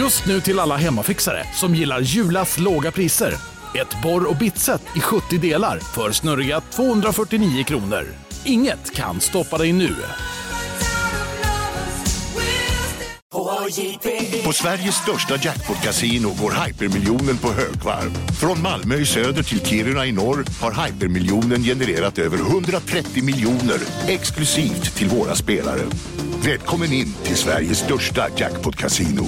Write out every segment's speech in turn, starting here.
Just nu till alla hemmafixare som gillar Julas låga priser. Ett borr och bitset i 70 delar för snurriga 249 kronor. Inget kan stoppa dig nu. På Sveriges största jackpot-kasino går hypermiljonen på högvarv. Från Malmö i söder till Kiruna i norr har hypermiljonen genererat över 130 miljoner exklusivt till våra spelare. Välkommen in till Sveriges största jackpot-kasino,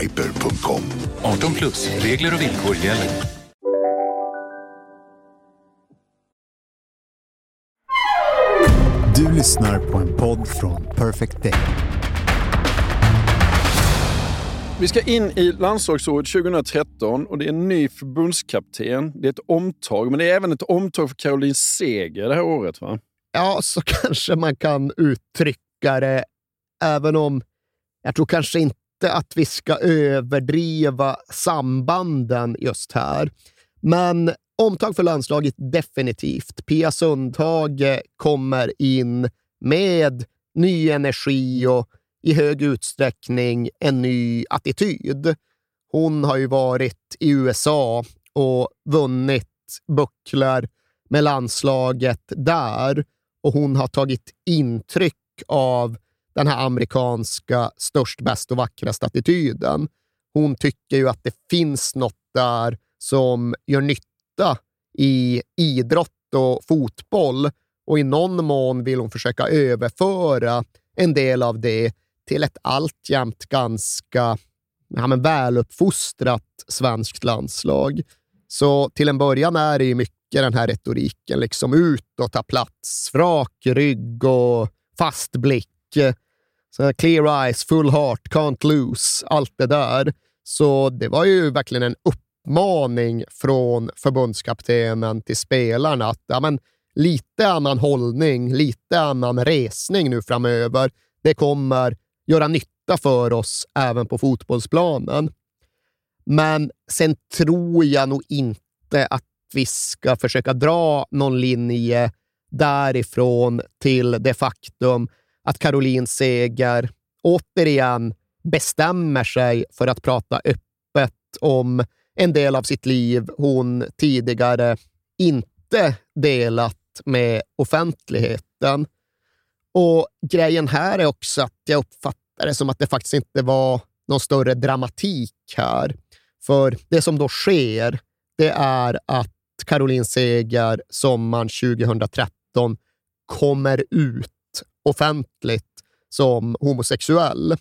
hyper.com. 18 plus, regler och villkor gäller. Du lyssnar på en podd från Perfect Day. Vi ska in i landslagsåret 2013 och det är en ny förbundskapten. Det är ett omtag, men det är även ett omtag för Caroline Seger det här året. va? Ja, så kanske man kan uttrycka det, även om jag tror kanske inte att vi ska överdriva sambanden just här. Men omtag för landslaget definitivt. Pia Sundhage kommer in med ny energi och i hög utsträckning en ny attityd. Hon har ju varit i USA och vunnit bucklor med landslaget där och hon har tagit intryck av den här amerikanska störst, bäst och vackrast attityden. Hon tycker ju att det finns något där som gör nytta i idrott och fotboll och i någon mån vill hon försöka överföra en del av det till ett alltjämt ganska ja, men väluppfostrat svenskt landslag. Så till en början är det ju mycket den här retoriken, liksom ut och ta plats, rak rygg och fast blick. Så clear eyes, full heart, can't lose, allt det där. Så det var ju verkligen en uppmaning från förbundskaptenen till spelarna att ja, men, lite annan hållning, lite annan resning nu framöver. Det kommer göra nytta för oss även på fotbollsplanen. Men sen tror jag nog inte att vi ska försöka dra någon linje därifrån till det faktum att Caroline Seger återigen bestämmer sig för att prata öppet om en del av sitt liv hon tidigare inte delat med offentligheten. Och grejen här är också att jag uppfattar det som att det faktiskt inte var någon större dramatik här. För det som då sker, det är att Caroline Seger sommaren 2013 kommer ut offentligt som homosexuell.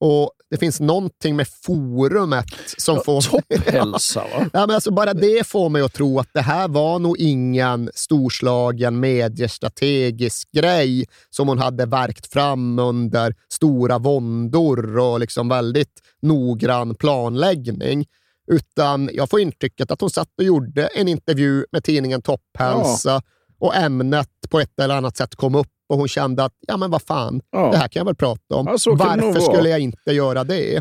Och Det finns någonting med forumet som Ja, får... topphälsa, va? Ja, men alltså bara det får mig att tro att det här var nog ingen storslagen mediestrategisk grej som hon hade verkt fram under stora våndor och liksom väldigt noggrann planläggning. Utan jag får intrycket att hon satt och gjorde en intervju med tidningen Topphälsa och ämnet på ett eller annat sätt kom upp och hon kände att ja, men vad fan, Ja. det här kan jag väl prata om. Ja, Varför skulle jag inte göra det?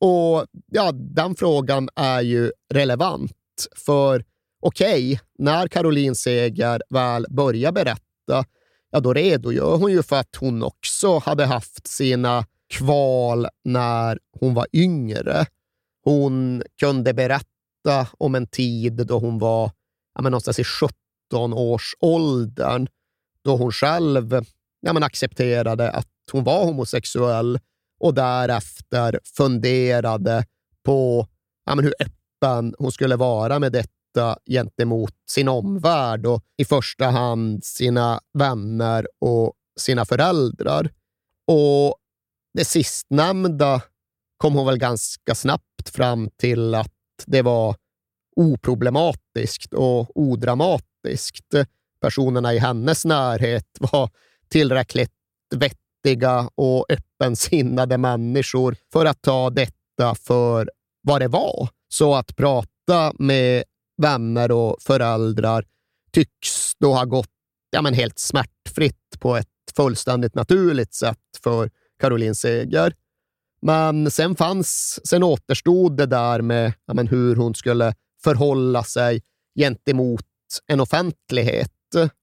Och ja, Den frågan är ju relevant. För okej, när Caroline Seger väl börjar berätta, ja då redogör hon ju för att hon också hade haft sina kval när hon var yngre. Hon kunde berätta om en tid då hon var ja, men någonstans i 17-årsåldern, då hon själv ja, men accepterade att hon var homosexuell och därefter funderade på ja, men hur öppen hon skulle vara med detta gentemot sin omvärld och i första hand sina vänner och sina föräldrar. Och det sistnämnda kom hon väl ganska snabbt fram till att det var oproblematiskt och odramatiskt. Personerna i hennes närhet var tillräckligt vettiga och öppensinnade människor för att ta detta för vad det var. Så att prata med vänner och föräldrar tycks då ha gått ja, men helt smärtfritt på ett fullständigt naturligt sätt för Caroline Seger. Men sen fanns, sen återstod det där med ja, men hur hon skulle förhålla sig gentemot en offentlighet.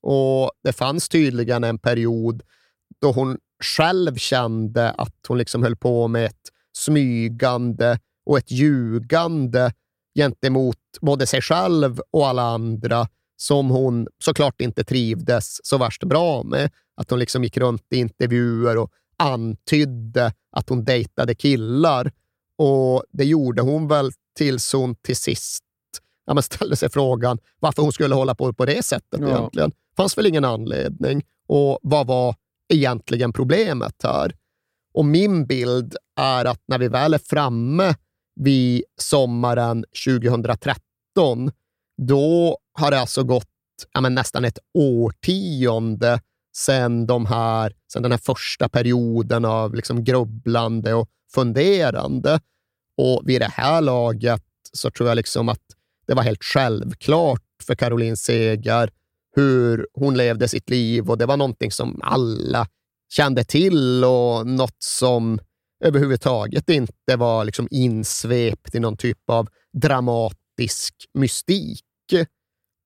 Och det fanns tydligen en period då hon själv kände att hon liksom höll på med ett smygande och ett ljugande gentemot både sig själv och alla andra som hon såklart inte trivdes så värst bra med. Att hon liksom gick runt i intervjuer och antydde att hon dejtade killar. Och det gjorde hon väl tills hon till sist ja, men ställde sig frågan varför hon skulle hålla på på det sättet ja. egentligen. fanns väl ingen anledning. Och vad var egentligen problemet här? Och min bild är att när vi väl är framme vid sommaren 2013, då har det alltså gått ja, men nästan ett årtionde sedan, de här, sedan den här första perioden av liksom grubblande och funderande. Och vid det här laget så tror jag liksom att det var helt självklart för Caroline Seger hur hon levde sitt liv och det var någonting som alla kände till och något som överhuvudtaget inte var liksom insvept i någon typ av dramatisk mystik.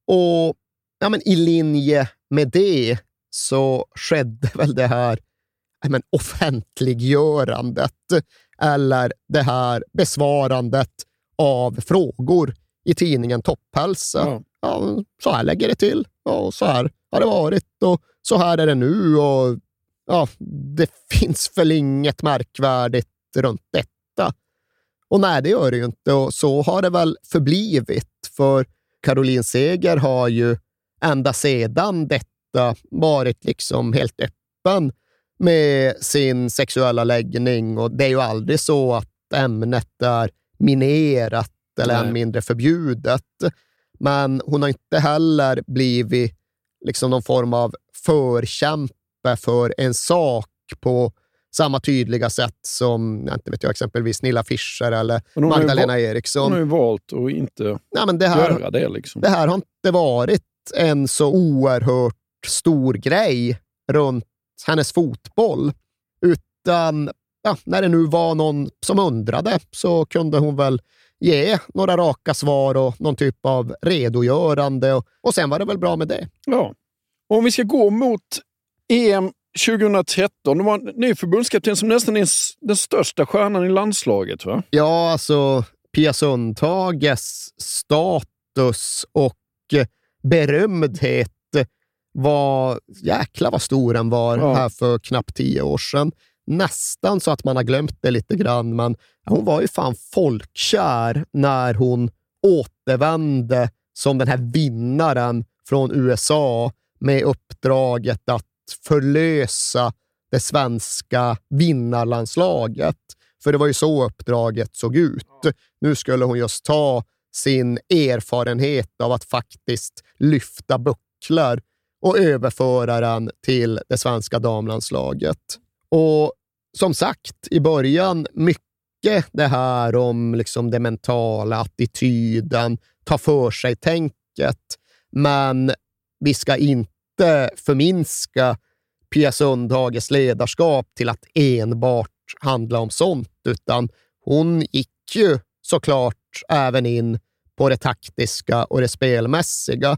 Och ja, men i linje med det så skedde väl det här ja, men offentliggörandet eller det här besvarandet av frågor i tidningen Topphälsa. Ja. Ja, så här lägger det till och så här har det varit och så här är det nu. Och ja, Det finns väl inget märkvärdigt runt detta. Och nej, det gör det ju inte och så har det väl förblivit. För Caroline Seger har ju ända sedan detta varit liksom helt öppen med sin sexuella läggning och det är ju aldrig så att ämnet är minerat eller än mindre förbjudet. Men hon har inte heller blivit liksom någon form av förkämpe för en sak på samma tydliga sätt som jag inte vet jag, exempelvis Nilla Fischer eller Magdalena Eriksson. Hon har ju valt att inte Nej, men det här, göra det. Liksom. Det här har inte varit en så oerhört stor grej runt hennes fotboll, utan ja, när det nu var någon som undrade så kunde hon väl ge några raka svar och någon typ av redogörande och, och sen var det väl bra med det. Ja. Och om vi ska gå mot EM 2013. Det var en ny förbundskapten som nästan är den största stjärnan i landslaget. va? Ja, alltså Pia Sundhages status och berömdhet var... Jäkla vad stor den var ja. här för knappt tio år sedan. Nästan så att man har glömt det lite grann, men hon var ju fan folkkär när hon återvände som den här vinnaren från USA med uppdraget att förlösa det svenska vinnarlandslaget. För det var ju så uppdraget såg ut. Nu skulle hon just ta sin erfarenhet av att faktiskt lyfta bucklor och överföra den till det svenska damlandslaget. Och som sagt, i början mycket det här om liksom det mentala, attityden, ta för sig-tänket. Men vi ska inte förminska Pia Sundhages ledarskap till att enbart handla om sånt, utan hon gick ju såklart även in på det taktiska och det spelmässiga.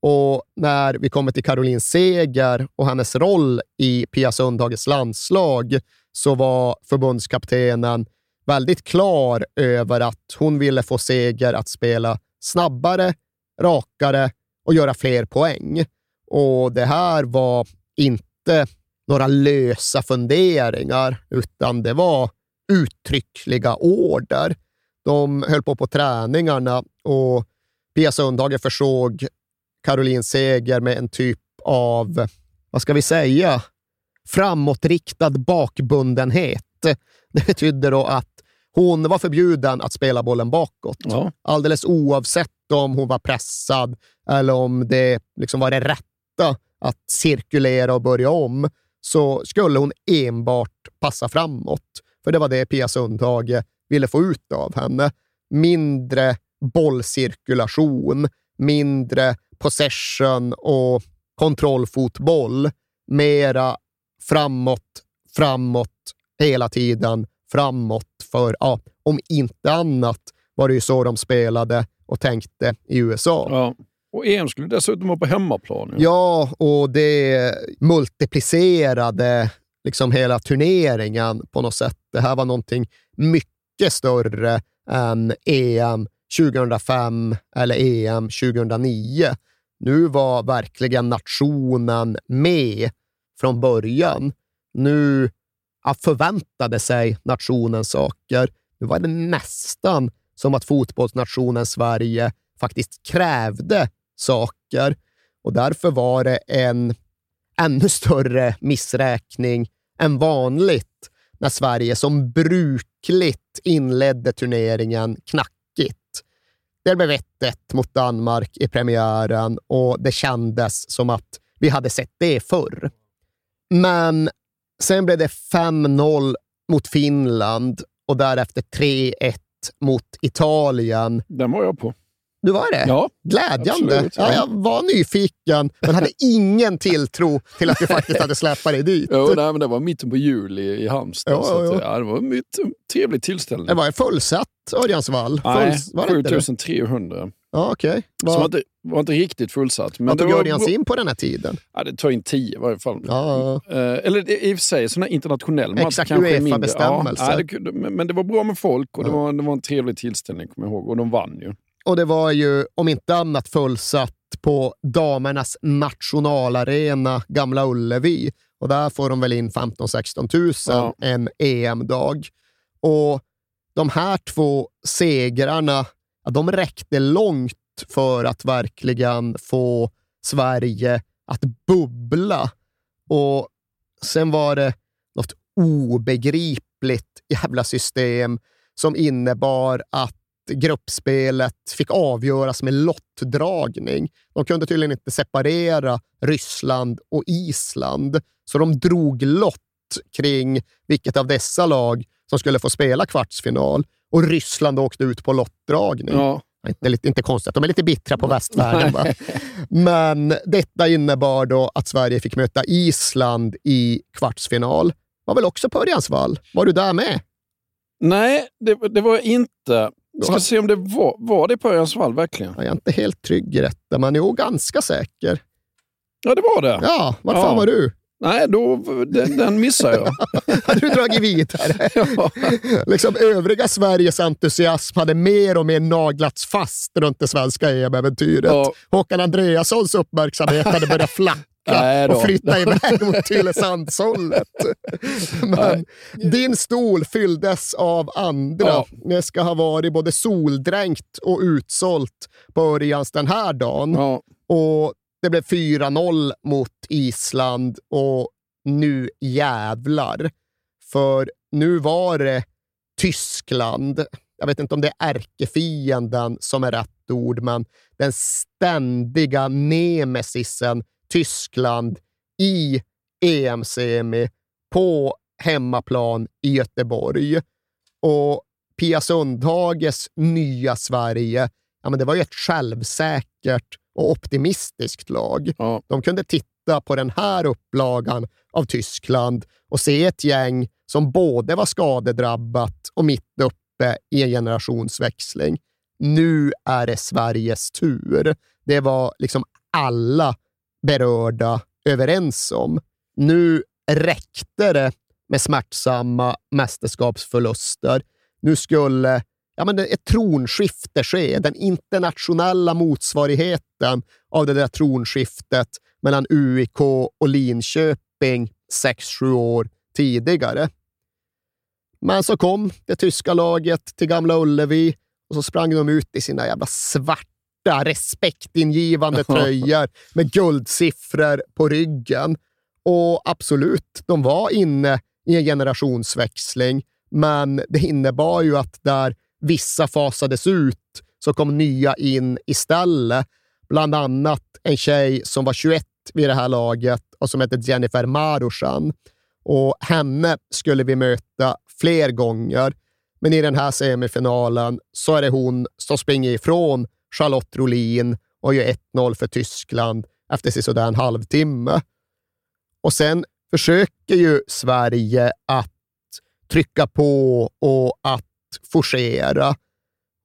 Och när vi kommer till Caroline Seger och hennes roll i Pia Sundhages landslag så var förbundskaptenen väldigt klar över att hon ville få Seger att spela snabbare, rakare och göra fler poäng. Och det här var inte några lösa funderingar, utan det var uttryckliga order. De höll på på träningarna och Pia Sundhage försåg Caroline Seger med en typ av, vad ska vi säga, framåtriktad bakbundenhet. Det betyder då att hon var förbjuden att spela bollen bakåt. Ja. Alldeles oavsett om hon var pressad eller om det liksom var det rätta att cirkulera och börja om, så skulle hon enbart passa framåt. För det var det Pia Sundhage ville få ut av henne. Mindre bollcirkulation, mindre possession och kontrollfotboll. Mera framåt, framåt, hela tiden framåt. För ja, om inte annat var det ju så de spelade och tänkte i USA. Ja. Och EM skulle dessutom vara på hemmaplan. Ja, ja och det multiplicerade liksom hela turneringen på något sätt. Det här var någonting mycket större än EM 2005 eller EM 2009. Nu var verkligen nationen med från början. Nu förväntade sig nationen saker. Nu var det nästan som att fotbollsnationen Sverige faktiskt krävde saker och därför var det en ännu större missräkning än vanligt när Sverige som brukligt inledde turneringen knackigt. Det blev 1-1 mot Danmark i premiären och det kändes som att vi hade sett det förr. Men sen blev det 5-0 mot Finland och därefter 3-1 mot Italien. Den var jag på. Du var det? Ja, Glädjande. absolut, ja. ja. jag var nyfiken, men hade ingen tilltro till att vi faktiskt hade släpat dig dit. Jo, nej, men det var mitten på juli i Halmstad. Ja, så att, ja. det var en mycket trevlig tillställning. Det var en fullsatt Örjansvall. Nej, inte det? 7300. Ja, okej. Som var Var, inte, var inte riktigt fullsatt. Men vad tog Örjans in på den här tiden? ja, det tar in 10 i varje fall. Ja, Eh, eller i och för sig, sån här internationell match Exakt, kanske är mindre. UEFA-bestämmelse. Ja, det men, det var bra med folk och det, var, det var en trevlig tillställning, kommer jag ihåg. Och de vann ju. Och det var ju, om inte annat, fullsatt på damernas nationalarena, Gamla Ullevi. Och där får de väl in 15-16 tusen Ja. en EM-dag. Och de här två segrarna, ja, de räckte långt för att verkligen få Sverige att bubbla. Och sen var det något obegripligt jävla system som innebar att gruppspelet fick avgöras med lottdragning. De kunde tydligen inte separera Ryssland och Island, så de drog lott kring vilket av dessa lag som skulle få spela kvartsfinal och Ryssland åkte ut på lottdragning. Ja. Inte, inte konstigt, de är lite bittra på västvärlden. Va? Men detta innebar då att Sverige fick möta Island i kvartsfinal. Var väl också på Örjansvall? Var du där med? Nej, det, det var jag inte. Ska se om det var, var det på Örjansvall verkligen? Jag är inte helt trygg i detta, men jo, ganska säker. Ja, det var det. Ja, vart Ja. fan var du? Nej, då, den, den missade jag. Hade du dragit vidare? ja. liksom övriga Sveriges entusiasm hade mer och mer naglats fast runt det svenska EM-äventyret. Ja. Håkan Andreassons uppmärksamhet hade börjat flacka och flytta iväg mot Tylösandshållet. Men din stol fylldes av andra. Ja. Det ska ha varit både soldränkt och utsålt på Örjans den här dagen. Ja. Och det blev 4-0 mot Island och nu jävlar. För nu var det Tyskland. Jag vet inte om det är ärkefienden som är rätt ord, men den ständiga nemesisen Tyskland i EM-semi på hemmaplan i Göteborg. Och Pia Sundhages nya Sverige, ja, men det var ju ett självsäkert och optimistiskt lag. Ja. De kunde titta på den här upplagan av Tyskland och se ett gäng som både var skadedrabbat och mitt uppe i en generationsväxling. Nu är det Sveriges tur. Det var liksom alla berörda överens om. Nu räckte det med smärtsamma mästerskapsförluster. Nu skulle ja, men ett tronskifte ske. Den internationella motsvarigheten av det där tronskiftet mellan UIK och Linköping sex sju år tidigare. Men så kom det tyska laget till Gamla Ullevi och så sprang de ut i sina jävla svarta, respektingivande tröjor med guldsiffror på ryggen. Och absolut, de var inne i en generationsväxling, men det innebar ju att där vissa fasades ut så kom nya in istället. Bland annat en tjej som var 21 vid det här laget och som hette Jennifer Marushan. Och henne skulle vi möta fler gånger. Men i den här semifinalen så är det hon som springer ifrån Charlotte Rolin och gör 1-0 för Tyskland efter sisådär en halvtimme. Och sen försöker ju Sverige att trycka på och att forcera.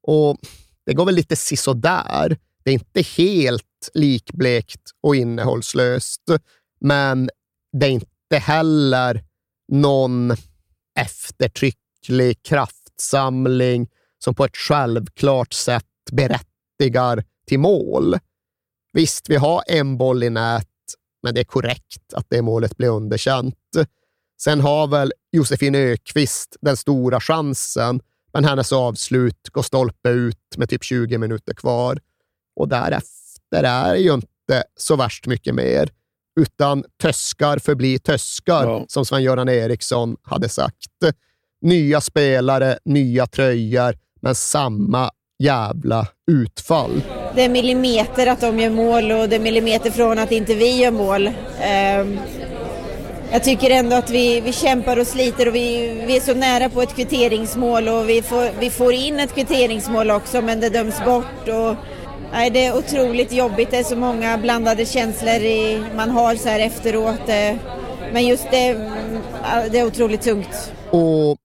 Och det går väl lite sisådär. Det är inte helt likblekt och innehållslöst, men det är inte heller någon eftertrycklig kraftsamling som på ett självklart sätt berättigar till mål. Visst, vi har en boll i nät, men det är korrekt att det målet blir underkänt. Sen har väl Josefin Ökvist den stora chansen, men hennes avslut går stolpe ut med typ 20 minuter kvar. Och därefter är det ju inte så värst mycket mer, utan töskar förblir töskar, Ja. som Sven-Göran Eriksson hade sagt. Nya spelare, nya tröjor, men samma jävla utfall. Det är millimeter att de gör mål och det är millimeter från att inte vi gör mål. Jag tycker ändå att vi, vi kämpar och sliter och vi, vi är så nära på ett kvitteringsmål och vi får, vi får in ett kvitteringsmål också men det döms bort. Och, nej, det är otroligt jobbigt. Det är så många blandade känslor i, man har så här efteråt. Eh, men just det, mm, det är otroligt tungt. Och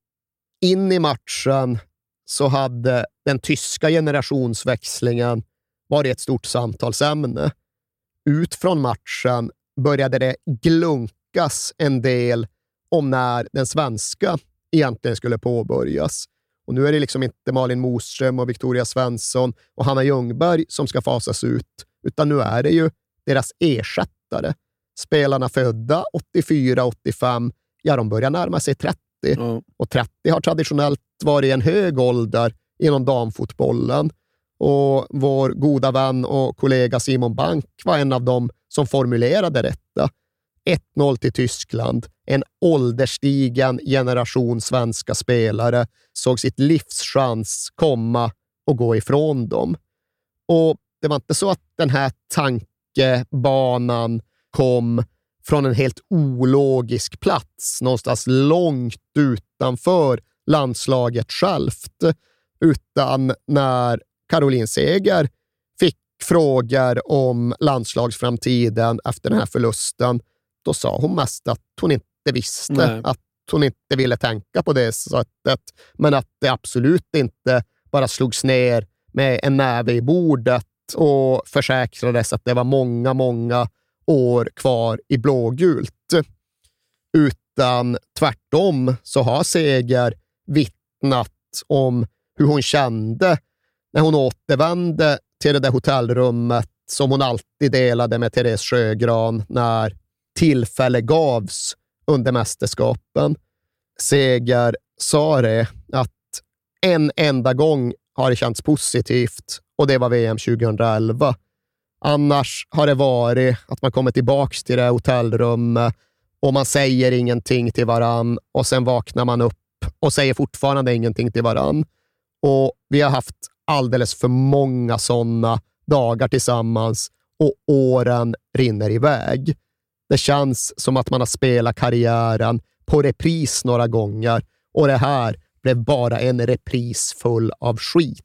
in i matchen så hade den tyska generationsväxlingen varit ett stort samtalsämne. Ut från matchen började det glunka glunkas en del om när den svenska egentligen skulle påbörjas. Och nu är det liksom inte Malin Moström och Victoria Svensson och Hanna Ljungberg som ska fasas ut, utan nu är det ju deras ersättare. Spelarna födda 84-85, ja, de börjar närma sig 30 Ja. och 30 har traditionellt varit en hög ålder inom damfotbollen. Och vår goda vän och kollega Simon Bank var en av dem som formulerade detta. 1-0 till Tyskland. En ålderstigen generation svenska spelare såg sitt livs chans komma och gå ifrån dem. Och det var inte så att den här tankebanan kom från en helt ologisk plats någonstans långt utanför landslaget självt, utan när Caroline Seger fick frågor om landslagsframtiden efter den här förlusten, då sa hon mest att hon inte visste, Nej. att hon inte ville tänka på det sättet, men att det absolut inte bara slogs ner med en näve i bordet och försäkrades att det var många, många år kvar i blågult. Utan tvärtom så har Seger vittnat om hur hon kände när hon återvände till det där hotellrummet som hon alltid delade med Therese Sjögran när tillfälle gavs under mästerskapen. Seger sa det att en enda gång har det känts positivt och det var VM 2011. Annars har det varit att man kommer tillbaka till det hotellrummet och man säger ingenting till varann och sen vaknar man upp och säger fortfarande ingenting till varann. Och vi har haft alldeles för många sådana dagar tillsammans och åren rinner iväg. Det känns som att man har spelat karriären på repris några gånger och det här blev bara en repris full av skit.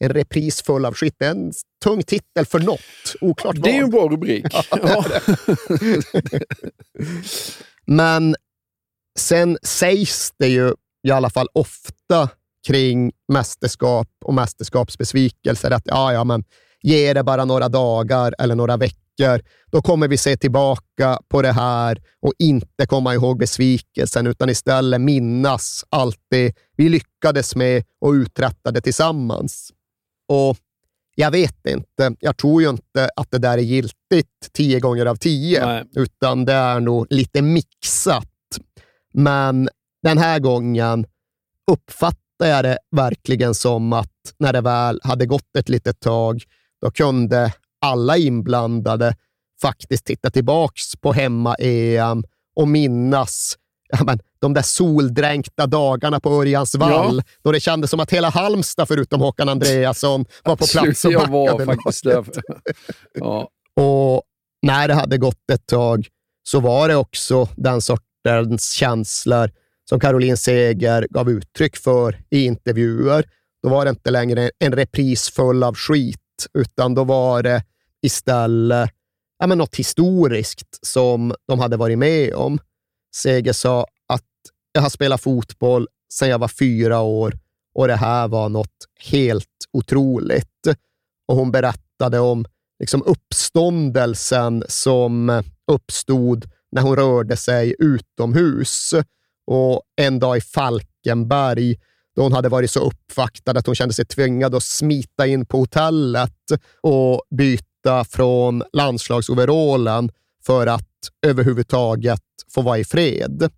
En repris full av skit. En tung titel för något. Oklart Det är ju en bra rubrik. Ja. Men sen sägs det ju i alla fall ofta kring mästerskap och mästerskapsbesvikelser att ja, ja, men ge det bara några dagar eller några veckor. Då kommer vi se tillbaka på det här och inte komma ihåg besvikelsen, utan istället minnas allt det vi lyckades med och uträttade tillsammans. Och jag vet inte. Jag tror ju inte att det där är giltigt tio gånger av tio, Nej. utan det är nog lite mixat. Men den här gången uppfattar jag det verkligen som att när det väl hade gått ett litet tag, då kunde alla inblandade faktiskt titta tillbaks på hemma-EM och minnas ja, men, de där soldränkta dagarna på Örjansvall, Ja. då det kändes som att hela Halmstad, förutom Håkan Andreasson, var på plats och jag var backade faktiskt där. Ja. Och när det hade gått ett tag så var det också den sortens känslor som Caroline Seger gav uttryck för i intervjuer. Då var det inte längre en repris full av skit, utan då var det istället ja, men något historiskt som de hade varit med om. Seger sa att jag har spelat fotboll sedan jag var fyra år och det här var något helt otroligt. Och hon berättade om liksom uppståndelsen som uppstod när hon rörde sig utomhus. Och en dag i Falkenberg, då hon hade varit så uppvaktad att hon kände sig tvingad att smita in på hotellet och byta från landslagsoverallen för att överhuvudtaget få vara i fred.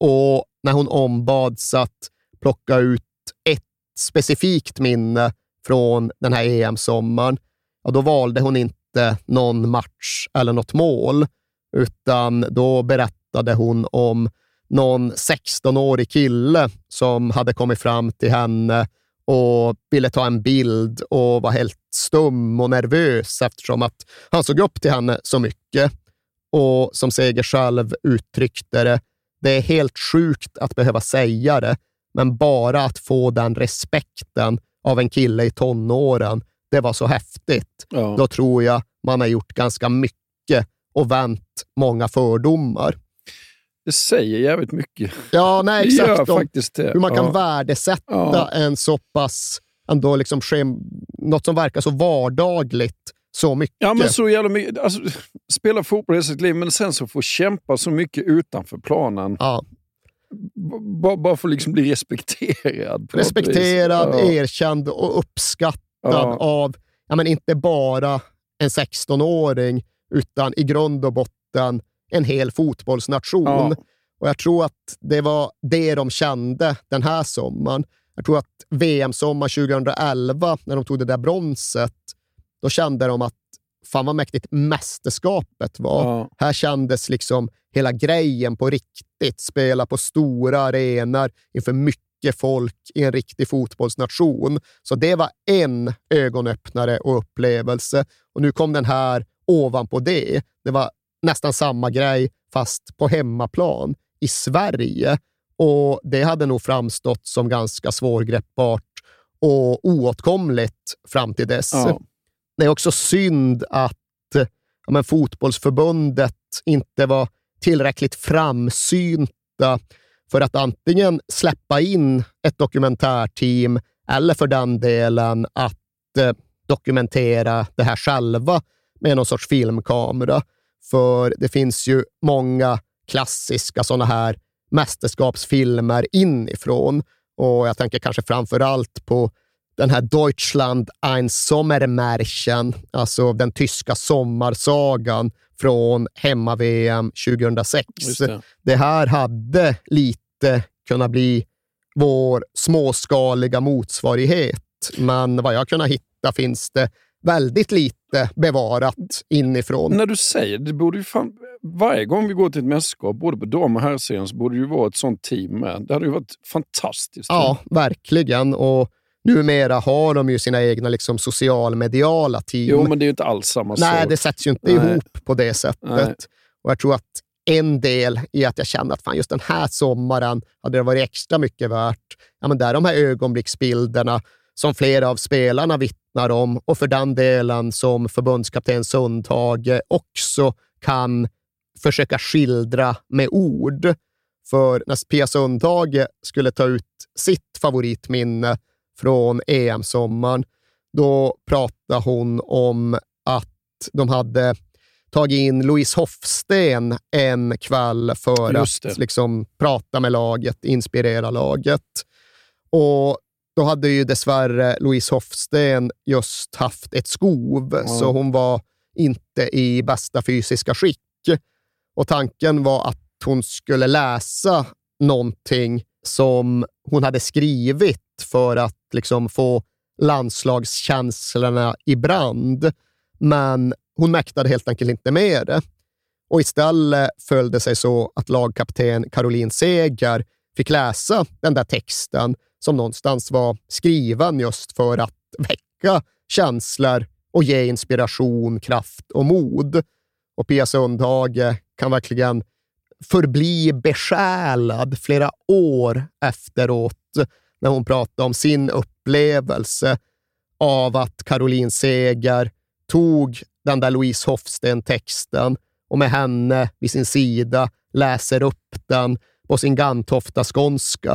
Och när hon ombads att plocka ut ett specifikt minne från den här EM-sommaren, ja, då valde hon inte någon match eller något mål, utan då berättade hon om någon 16-årig kille som hade kommit fram till henne och ville ta en bild och var helt stum och nervös eftersom att han såg upp till henne så mycket. Och som Seger själv uttryckte det, det är helt sjukt att behöva säga det, men bara att få den respekten av en kille i tonåren, det var så häftigt. Ja. Då tror jag man har gjort ganska mycket och vänt många fördomar. Det säger jävligt mycket. Ja, nej, exakt. om hur man kan ja. värdesätta Ja. en så pass, ändå liksom något som verkar så vardagligt så mycket. Ja, men så jävla mycket. Alltså, spela fotboll i sitt liv, men sen så få kämpa så mycket utanför planen. Ja. B- Bara, att liksom bli respekterad. Respekterad. Ja. erkänd och uppskattad Ja. av, ja, men inte bara en 16-åring, utan i grund och botten en hel fotbollsnation. Ja. Och Jag tror att det var det de kände den här sommaren. Jag tror att VM-sommar 2011, när de tog det där bronset, då kände de att fan vad mäktigt mästerskapet var. Ja. Här kändes liksom hela grejen på riktigt. Spela på stora arenor inför mycket folk i en riktig fotbollsnation. Så det var en ögonöppnare och upplevelse. Och nu kom den här ovanpå det. Det var nästan samma grej, fast på hemmaplan i Sverige. Och Det hade nog framstått som ganska svårgreppbart och oåtkomligt fram till dess. Ja. Det är också synd att ja, men fotbollsförbundet inte var tillräckligt framsynta för att antingen släppa in ett dokumentärteam eller för den delen att eh, dokumentera det här själva med någon sorts filmkamera. För det finns ju många klassiska sådana här mästerskapsfilmer inifrån. Och jag tänker kanske framför allt på den här Deutschland ein Sommermärchen, alltså den tyska sommarsagan från hemma-VM 2006. Just det. det här hade lite kunnat bli vår småskaliga motsvarighet, men vad jag kunnat hitta finns det väldigt lite bevarat inifrån. När du säger det, borde ju fan, varje gång vi går till ett mästerskap, både på dam och herrserien, så borde det ju vara ett sånt team med. Det hade ju varit fantastiskt. Ja, verkligen. Och numera har de ju sina egna liksom, socialmediala team. Jo, men det är ju inte alls samma Nej, sak. det sätts ju inte Nej. ihop på det sättet. Nej. Och jag tror att en del i att jag kände att fan, just den här sommaren hade det varit extra mycket värt. Ja, men det är de här ögonblicksbilderna som flera av spelarna vittnar om och för den delen som förbundskapten Sundhage också kan försöka skildra med ord. För när Pia Sundhage skulle ta ut sitt favoritminne från EM-sommaren, då pratade hon om att de hade tagit in Louise Hofsten en kväll för att liksom, prata med laget, inspirera laget. Och då hade ju dessvärre Louise Hofsten just haft ett skov, så hon var inte i bästa fysiska skick. Och tanken var att hon skulle läsa någonting som hon hade skrivit för att liksom få landslagskänslorna i brand. Men hon mäktade helt enkelt inte med det. Och istället föll det sig så att lagkapten Caroline Seger fick läsa den där texten som någonstans var skriven just för att väcka känslor och ge inspiration, kraft och mod. Och Pia Sundhage kan verkligen förbli besjälad flera år efteråt när hon pratar om sin upplevelse av att Caroline Seger tog den där Louise Hofsten-texten och med henne vid sin sida läser upp den på sin gantofta skånska.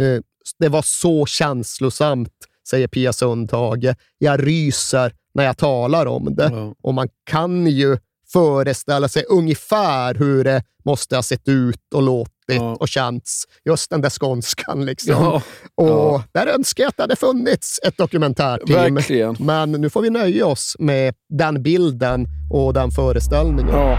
Eh, det var så känslosamt, säger Pia Sundhage. Jag ryser när jag talar om det. Ja. Och man kan ju föreställa sig ungefär hur det måste ha sett ut och låtit Ja. och känts. Just den där skånskan. Liksom. Ja, och ja. Där önskar jag att det hade funnits ett dokumentärteam. verkligen. Men nu får vi nöja oss med den bilden och den föreställningen. Ja.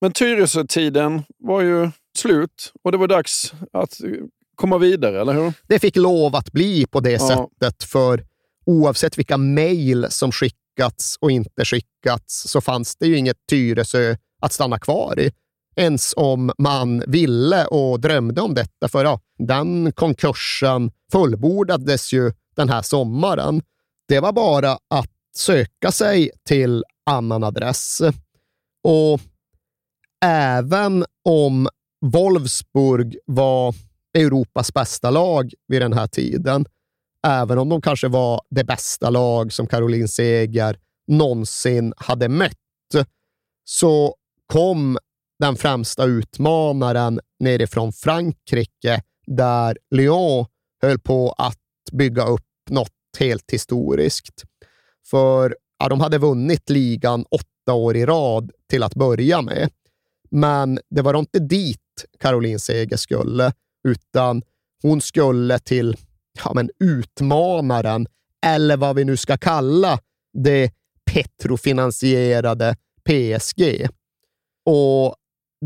Men Tyresö-tiden var ju slut och det var dags att eh, komma vidare, eller hur? Det fick lov att bli på det Ja. sättet, för oavsett vilka mejl som skickats och inte skickats så fanns det ju inget Tyresö att stanna kvar i. Ens om man ville och drömde om detta, för ja, den konkursen fullbordades ju den här sommaren. Det var bara att söka sig till annan adress. Och även om Wolfsburg var Europas bästa lag vid den här tiden, även om de kanske var det bästa lag som Caroline Seger någonsin hade mött, så kom den främsta utmanaren nerifrån Frankrike, där Lyon höll på att bygga upp något helt historiskt. För ja, de hade vunnit ligan åtta år i rad till att börja med. Men det var inte dit Caroline Seger skulle, utan hon skulle till ja, men utmanaren, eller vad vi nu ska kalla det petrofinansierade PSG. Och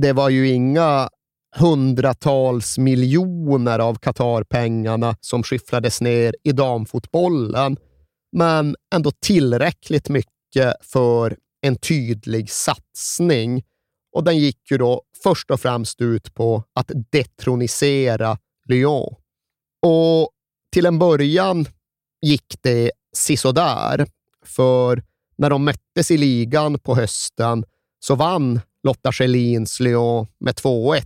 det var ju inga hundratals miljoner av Qatar-pengarna som skyfflades ner i damfotbollen, men ändå tillräckligt mycket för en tydlig satsning. Och den gick ju då först och främst ut på att detronisera Lyon. Och till en början gick det sisådär, för när de möttes i ligan på hösten så vann Lotta Schelins Lyon med 2-1.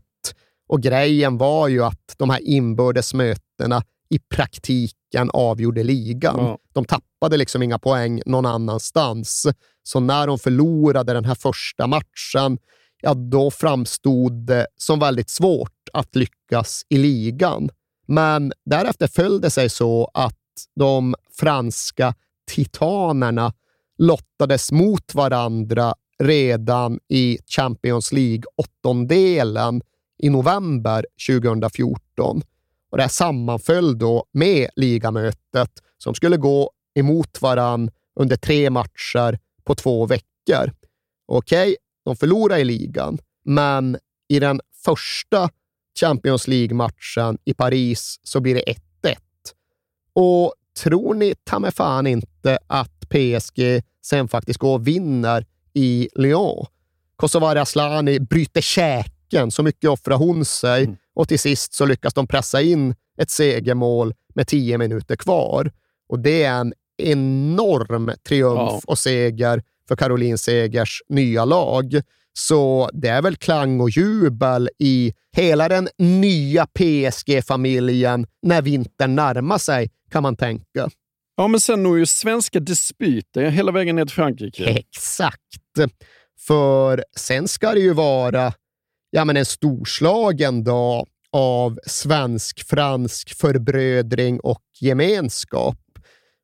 Och grejen var ju att de här inbördes mötena i praktiken avgjorde ligan. Ja. De tappade liksom inga poäng någon annanstans. Så när de förlorade den här första matchen, ja, då framstod det som väldigt svårt att lyckas i ligan. Men därefter föll det sig så att de franska titanerna lottades mot varandra redan i Champions League-åttondelen i november 2014. Och det här sammanföll då med ligamötet som skulle gå emot varann under tre matcher på två veckor. Okej, okay, de förlorade i ligan, men i den första Champions League-matchen i Paris så blir det 1-1. Och tror ni ta mig fan inte att PSG sen faktiskt går och vinner i Lyon? Kosovare Asllani bryter käken, så mycket offrar hon sig mm. och till sist så lyckas de pressa in ett segermål med tio minuter kvar. Och det är en enorm triumf ja. och seger för Caroline Segers nya lag. Så det är väl klang och jubel i hela den nya PSG-familjen när vintern närmar sig, kan man tänka. Ja, men sen når ju svenska dispyter hela vägen ner till Frankrike. Exakt. För sen ska det ju vara ja, men en storslagen dag av svensk-fransk förbrödring och gemenskap.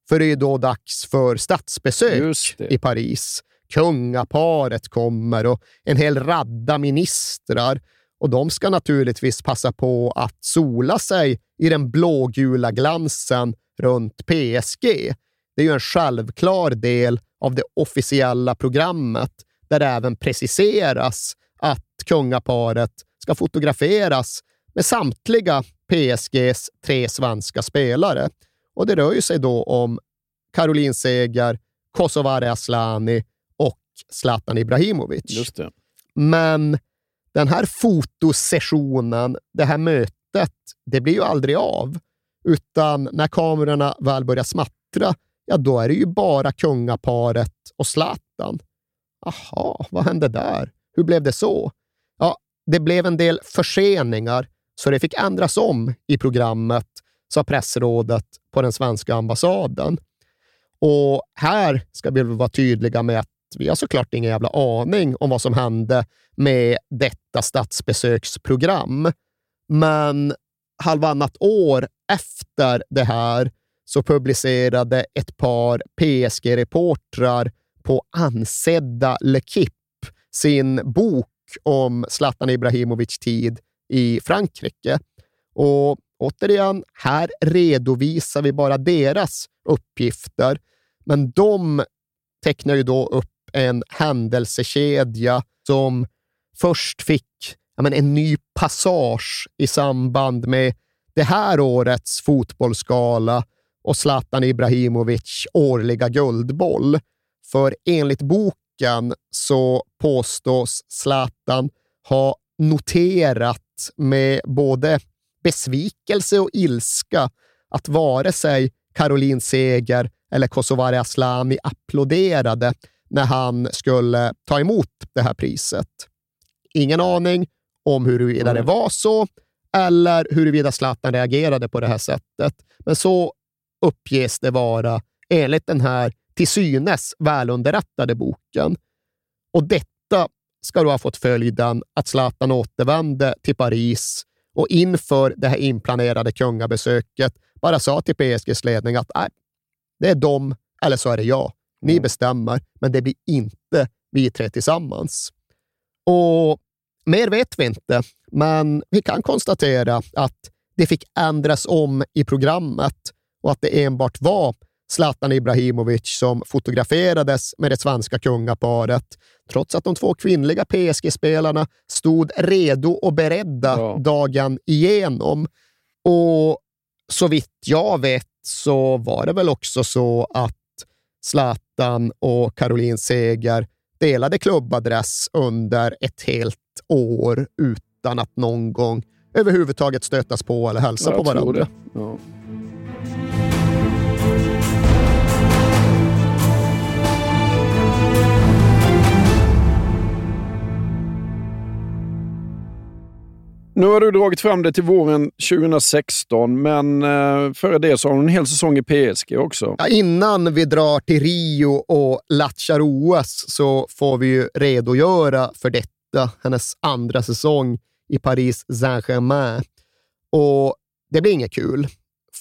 För det är då dags för statsbesök i Paris. Kungaparet kommer och en hel radda ministrar. Och de ska naturligtvis passa på att sola sig i den blågula glansen runt PSG. Det är ju en självklar del av det officiella programmet där det även preciseras att kungaparet ska fotograferas med samtliga PSGs tre svenska spelare. Och det rör ju sig då om Caroline Seger, Kosovare Asllani och Zlatan Ibrahimovic. Just det. Men den här fotosessionen, det här mötet, det blir ju aldrig av. Utan när kamerorna väl börjar smattra, ja då är det ju bara kungaparet och Zlatan. Aha, vad hände där? Hur blev det så? Ja, det blev en del förseningar, så det fick ändras om i programmet, sa pressrådet på den svenska ambassaden. Och här ska vi vara tydliga med att vi har såklart ingen jävla aning om vad som hände med detta statsbesöksprogram. Men halvannat år efter det här så publicerade ett par PSG-reportrar på ansedda L'Equipe sin bok om Zlatan Ibrahimovic tid i Frankrike. Och återigen, här redovisar vi bara deras uppgifter, men de tecknar ju då upp en händelsekedja som först fick ja, men en ny passage i samband med det här årets fotbollsskala och Zlatan Ibrahimovic årliga guldboll. För enligt boken så påstås Zlatan ha noterat med både besvikelse och ilska att vare sig Caroline Seger eller Kosovare Asllani applåderade när han skulle ta emot det här priset. Ingen aning om huruvida mm. det var så eller huruvida Zlatan reagerade på det här sättet. Men så uppges det vara enligt den här till synes välunderrättade boken. Och detta ska då ha fått följden att Zlatan återvände till Paris och inför det här inplanerade kungabesöket bara sa till PSGs ledning att nej, det är de eller så är det jag. Ni mm. bestämmer, men det blir inte vi tre tillsammans. Och mer vet vi inte, men vi kan konstatera att det fick ändras om i programmet och att det enbart var Zlatan Ibrahimovic som fotograferades med det svenska kungaparet, trots att de två kvinnliga PSG-spelarna stod redo och beredda ja. dagen igenom. Och så vitt jag vet så var det väl också så att Zlatan och Caroline Seger delade klubbadress under ett helt år utan att någon gång överhuvudtaget stötas på eller hälsa på varandra. Nu har du dragit fram det till våren 2016, men eh, före det så har hon en hel säsong i PSG också. Ja, innan vi drar till Rio och latchar OS så får vi ju redogöra för detta, hennes andra säsong i Paris Saint-Germain. Och det blir inget kul,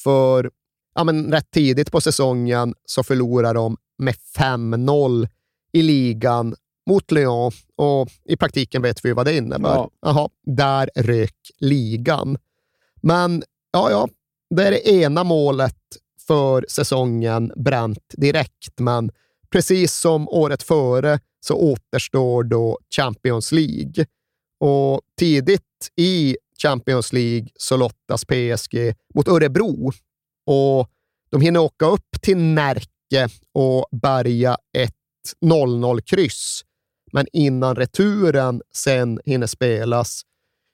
för ja, men rätt tidigt på säsongen så förlorar de med 5-0 i ligan mot Lyon och i praktiken vet vi vad det innebär. Ja. Jaha, där rök ligan. Men ja, ja, det är det ena målet för säsongen bränt direkt, men precis som året före så återstår då Champions League. Och tidigt i Champions League så lottas PSG mot Örebro och de hinner åka upp till Närke och bärga ett 0-0-kryss. Men innan returen sen hinner spelas,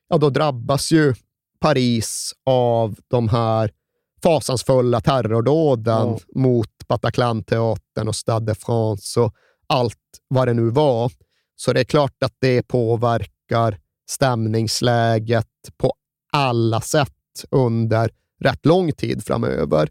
ja då drabbas ju Paris av de här fasansfulla terrordåden Ja. mot Bataclan-teatern och Stade de France och allt vad det nu var. Så det är klart att det påverkar stämningsläget på alla sätt under rätt lång tid framöver.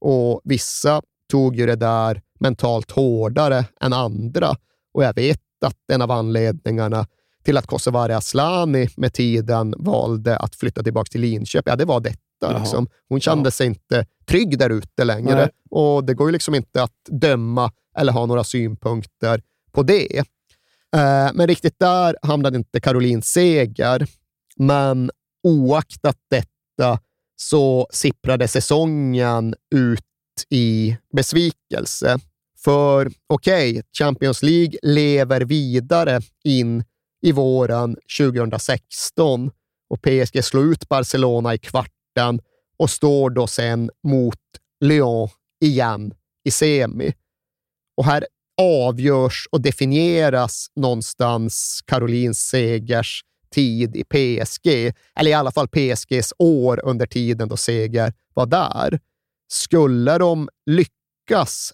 Och vissa tog ju det där mentalt hårdare än andra. Och jag vet att en av anledningarna till att Kosovare Asllani med tiden valde att flytta tillbaka till Linköping, ja, det var detta. Liksom. Hon kände sig inte trygg där ute längre. Nej. Och det går ju liksom inte att döma eller ha några synpunkter på det. Eh, men riktigt där hamnade inte Caroline Seger. Men oaktat detta så sipprade säsongen ut i besvikelse. För okej, okay, Champions League lever vidare in i våren 2016 och PSG slår ut Barcelona i kvarten och står då sen mot Lyon igen i semi. Och här avgörs och definieras någonstans Caroline Segers tid i PSG, eller i alla fall PSGs år under tiden då Seger var där. Skulle de lyckas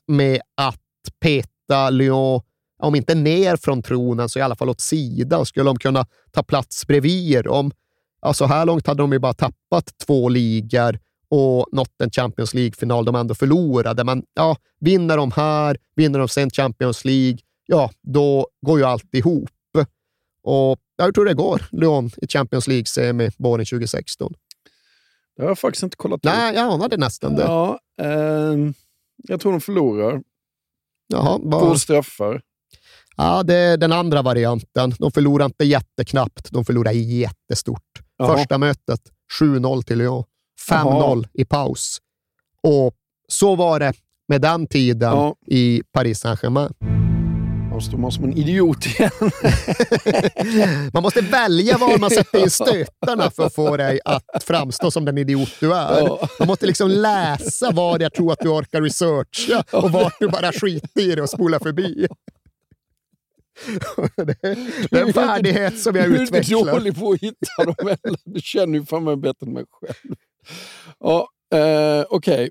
med att peta Lyon, om inte ner från tronen, så i alla fall åt sidan, skulle de kunna ta plats bredvid dem. Ja, så här långt hade de ju bara tappat två ligor och nått en Champions League-final de ändå förlorade. Men ja, vinner de här, vinner de sen Champions League, ja, då går ju allt ihop. Och jag tror det går, Lyon i Champions League-semi våren 2016. Det har jag faktiskt inte kollat Nej, jag anade nästan det. Ja, ehm, jag tror de förlorar Jaha, på vad... straffar. Ja, det är den andra varianten. De förlorar inte jätteknappt, de förlorar jättestort. Jaha. Första mötet 7-0 till Lyon. 5-0 Jaha. i paus. Och så var det med den tiden Ja. i Paris Saint-Germain. Jag står man som en idiot igen. Man måste välja var man sätter in stötarna för att få dig att framstå som den idiot du är. Man måste liksom läsa vad jag tror att du orkar researcha och vart du bara skiter i det och spolar förbi. Det är- det är en färdighet som jag Du är inte utvecklar. dålig på att hitta dem heller. Du känner ju fan mig bättre än mig själv. Ja, eh, okej.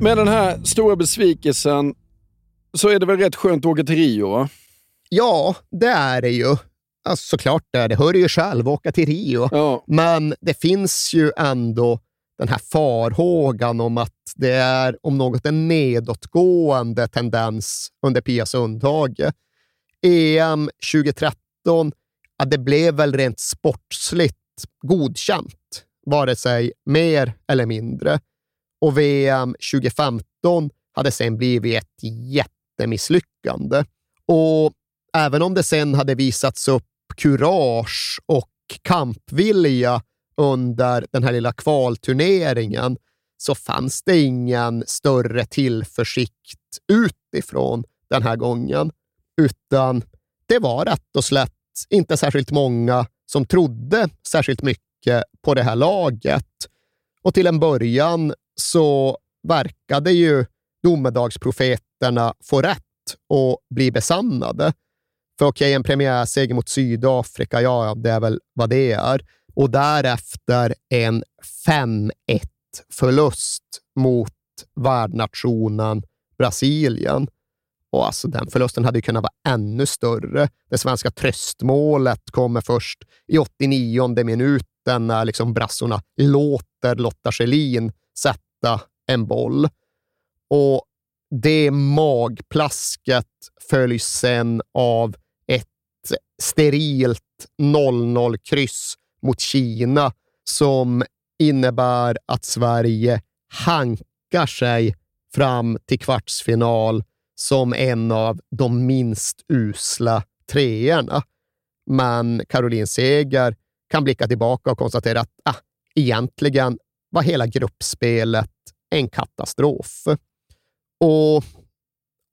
Med den här stora besvikelsen så är det väl rätt skönt att åka till Rio? Va? Ja, det är det ju. Alltså, såklart det är det. Hör ju själv, åka till Rio. Ja, Men det finns ju ändå den här farhågan om att det är om något en nedåtgående tendens under Pia Sundhage. EM 2013, ja, det blev väl rent sportsligt godkänt, vare sig mer eller mindre. Och VM 2015 hade sen blivit ett jättemisslyckande. Och även om det sen hade visats upp kurage och kampvilja under den här lilla kvalturneringen så fanns det ingen större tillförsikt utifrån den här gången, utan det var rätt och slätt inte särskilt många som trodde särskilt mycket på det här laget. Och till en början så verkade ju domedagsprofeterna får rätt och blir besannade. För okej, en premiärseger mot Sydafrika, ja, det är väl vad det är. Och därefter en 5-1-förlust mot värdnationen Brasilien. Och alltså, den förlusten hade ju kunnat vara ännu större. Det svenska tröstmålet kommer först i 89 minuten när liksom brassorna låter Lotta Schelin sätta en boll. Och det magplasket följs sen av ett sterilt 0-0-kryss mot Kina som innebär att Sverige hankar sig fram till kvartsfinal som en av de minst usla treorna. Men Caroline Seger kan blicka tillbaka och konstatera att ah, egentligen var hela gruppspelet en katastrof. Och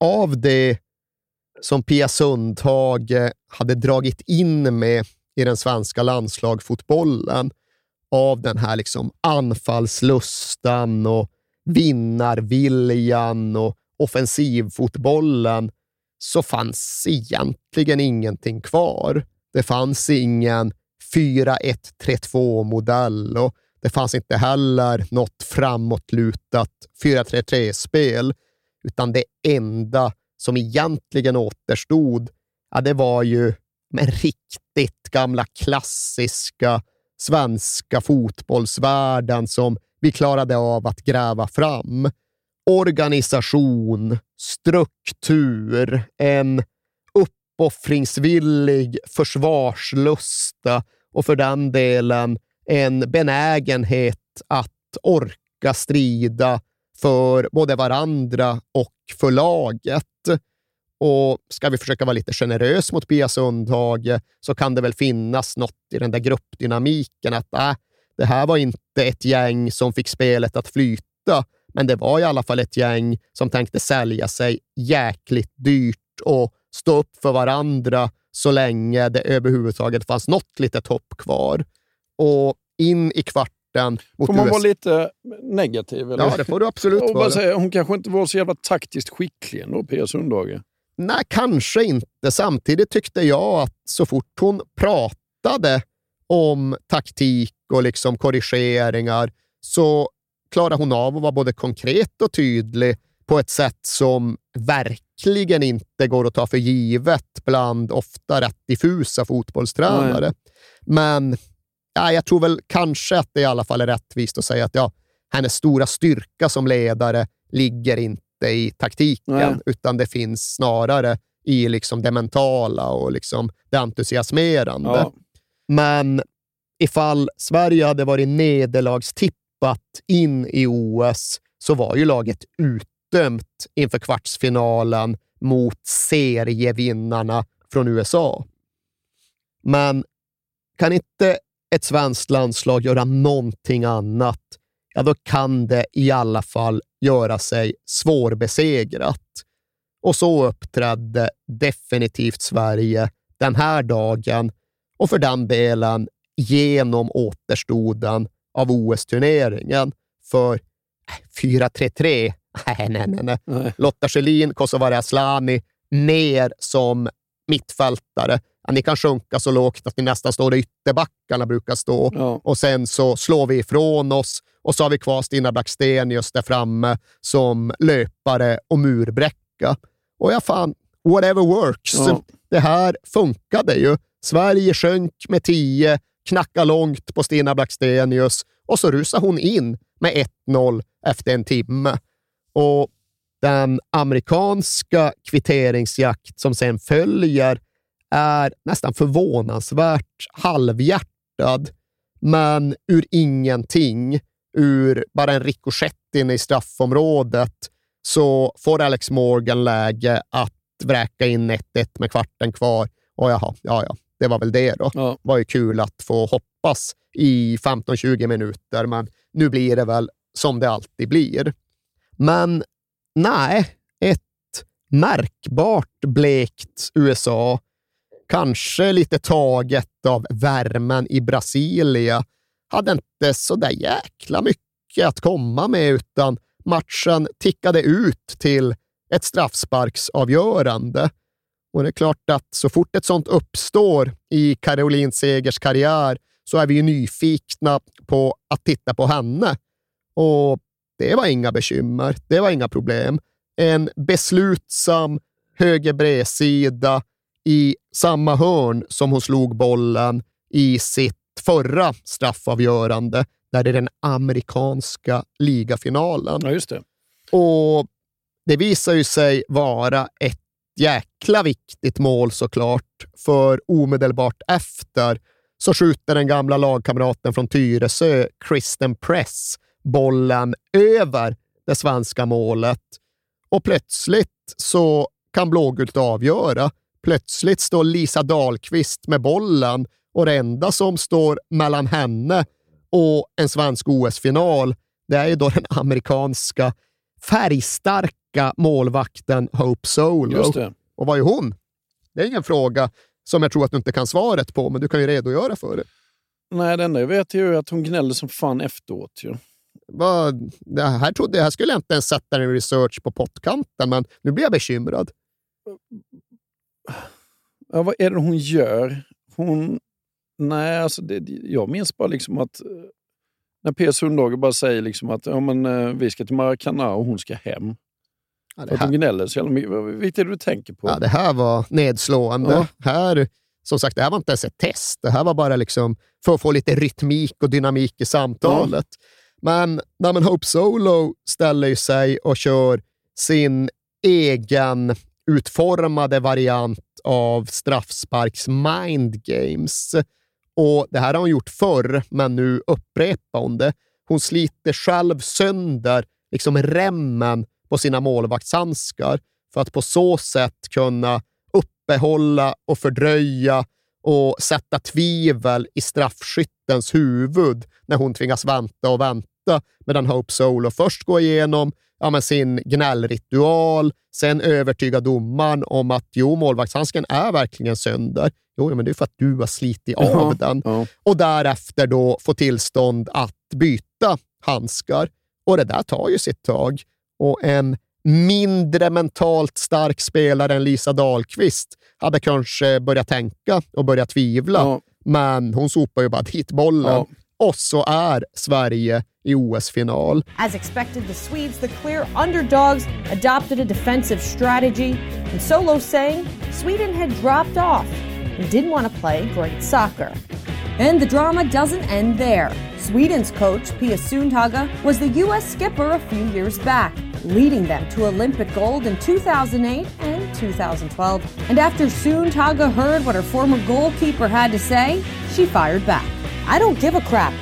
av det som Pia Sundhage hade dragit in med i den svenska landslagsfotbollen av den här liksom anfallslustan och vinnarviljan och offensivfotbollen så fanns egentligen ingenting kvar. Det fanns ingen 4-1-3-2-modell och det fanns inte heller något framåtlutat 4-3-3-spel, utan det enda som egentligen återstod, ja, det var ju med riktigt gamla klassiska svenska fotbollsvärlden som vi klarade av att gräva fram. Organisation, struktur, en uppoffringsvillig försvarslusta och för den delen en benägenhet att orka strida för både varandra och för laget. Och ska vi försöka vara lite generös mot Pia Sundhage så kan det väl finnas något i den där gruppdynamiken att äh, det här var inte ett gäng som fick spelet att flyta, men det var i alla fall ett gäng som tänkte sälja sig jäkligt dyrt och stå upp för varandra så länge det överhuvudtaget fanns något litet hopp kvar. Och in i kvarten mot Får man USA. vara lite negativ? Eller? Ja, det får du absolut vara. säga, hon kanske inte var så jävla taktiskt skicklig ändå, Pia Sundhage. Nej, kanske inte. Samtidigt tyckte jag att så fort hon pratade om taktik och liksom korrigeringar så klarade hon av att vara både konkret och tydlig på ett sätt som verkligen inte går att ta för givet bland ofta rätt diffusa fotbollstränare. Men ja, jag tror väl kanske att det i alla fall är rättvist att säga att ja, hennes stora styrka som ledare ligger inte i taktiken, Nej. utan det finns snarare i liksom det mentala och liksom det entusiasmerande. Ja. Men ifall Sverige hade varit nederlagstippat in i OS så var ju laget utdömt inför kvartsfinalen mot serievinnarna från USA. Men kan inte ett svenskt landslag göra någonting annat, ja då kan det i alla fall göra sig svårbesegrat. Och så uppträdde definitivt Sverige den här dagen och för den delen genom återstoden av OS-turneringen. För äh, 4-3-3, nej, nej, nej, nej. Nej. Lotta Schelin, Kosovare Asllani, ner som mittfältare. Ja, ni kan sjunka så lågt att ni nästan står där ytterbackarna brukar stå. Ja. Och sen så slår vi ifrån oss och så har vi kvar Stina Blackstenius där framme som löpare och murbräcka. Och ja, fan, whatever works. Ja. Det här funkade ju. Sverige sjönk med 10, knackade långt på Stina Blackstenius och så rusade hon in med 1-0 efter en timme. Och den amerikanska kvitteringsjakt som sen följer är nästan förvånansvärt halvhjärtad, men ur ingenting, ur bara en rikoschett inne i straffområdet, så får Alex Morgan läge att vräka in 1-1 med kvarten kvar. Och jaha, ja, ja, det var väl det då. Ja. var ju kul att få hoppas i 15-20 minuter, men nu blir det väl som det alltid blir. Men nej, ett märkbart blekt USA, kanske lite taget av värmen i Brasilia, hade inte så där jäkla mycket att komma med, utan matchen tickade ut till ett straffsparksavgörande. Och det är klart att så fort ett sånt uppstår i Caroline Segers karriär så är vi ju nyfikna på att titta på henne. Och det var inga bekymmer. Det var inga problem. En beslutsam höger bredsida i samma hörn som hon slog bollen i sitt förra straffavgörande, där det är den amerikanska ligafinalen. ja, just det. Och det visar ju sig vara ett jäkla viktigt mål såklart, för omedelbart efter så skjuter den gamla lagkamraten från Tyresö, Kristen Press, bollen över det svenska målet. Och plötsligt så kan blågult avgöra. Plötsligt står Lisa Dahlqvist med bollen och det enda som står mellan henne och en svensk OS-final, det är ju då den amerikanska färgstarka målvakten Hope Solo. Det. Och vad är hon? Det är ingen fråga som jag tror att du inte kan svaret på, men du kan ju redogöra för det. Nej, det enda jag vet är ju att hon gnällde som fan efteråt. Ju. Vad, det här trodde jag här skulle jag inte ens sätta en research på pottkanten, men nu blir jag bekymrad. Ja, vad är det hon gör? Hon... Nej, alltså det, jag minns bara liksom att eh, när P. Sundhage bara säger liksom att ja, men, eh, vi ska till Maracana och hon ska hem. Ja, det, att här, gnäller så jävla mycket. Vilket är det du tänker på? ja, det här var nedslående. Ja. Här, som sagt, det här var inte ens ett test. Det här var bara liksom för att få lite rytmik och dynamik i samtalet. Men, nej, men Hope Solo ställer sig och kör sin egen utformade variant av straffsparks mind games. Och Det här har hon gjort förr, men nu upprepar hon det. Hon sliter själv sönder liksom remmen på sina målvaktshandskar för att på så sätt kunna uppehålla och fördröja och sätta tvivel i straffskyttens huvud när hon tvingas vänta och vänta medan Hope Solo först går igenom ja, men sin gnällritual, sen övertyga domaren om att jo, målvaktshandsken är verkligen sönder. Jo, men det är för att du har slitit av Ja, den. ja. Och därefter då få tillstånd att byta handskar. Och det där tar ju sitt tag. Och en mindre mentalt stark spelare än Lisa Dahlqvist hade kanske börjat tänka och börjat tvivla. Ja. Men hon sopar ju bara dit bollen. Ja. Och så är Sverige i OS-final. As expected, the Swedes, the clear underdogs, adopted a defensive strategy. And Solo saying Sweden had dropped off and didn't want to play great soccer. And the drama doesn't end there. Sweden's coach, Pia Sundhage, was the U.S. skipper a few years back, leading them to Olympic gold in 2008 and 2012. And after Sundhage heard what her former goalkeeper had to say, she fired back. I don't give a crap.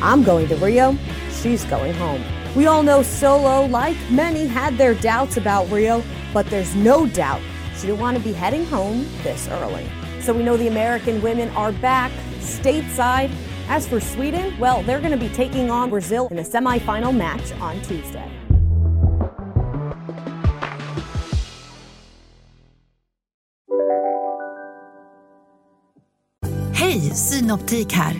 I'm going to Rio. She's going home. We all know Solo, like many, had their doubts about Rio, but there's no doubt she didn't want to be heading home this early. So we know the American women are back stateside. As for Sweden, well, they're going to be taking on Brazil in a semifinal match on Tuesday. Hej, Synoptik här.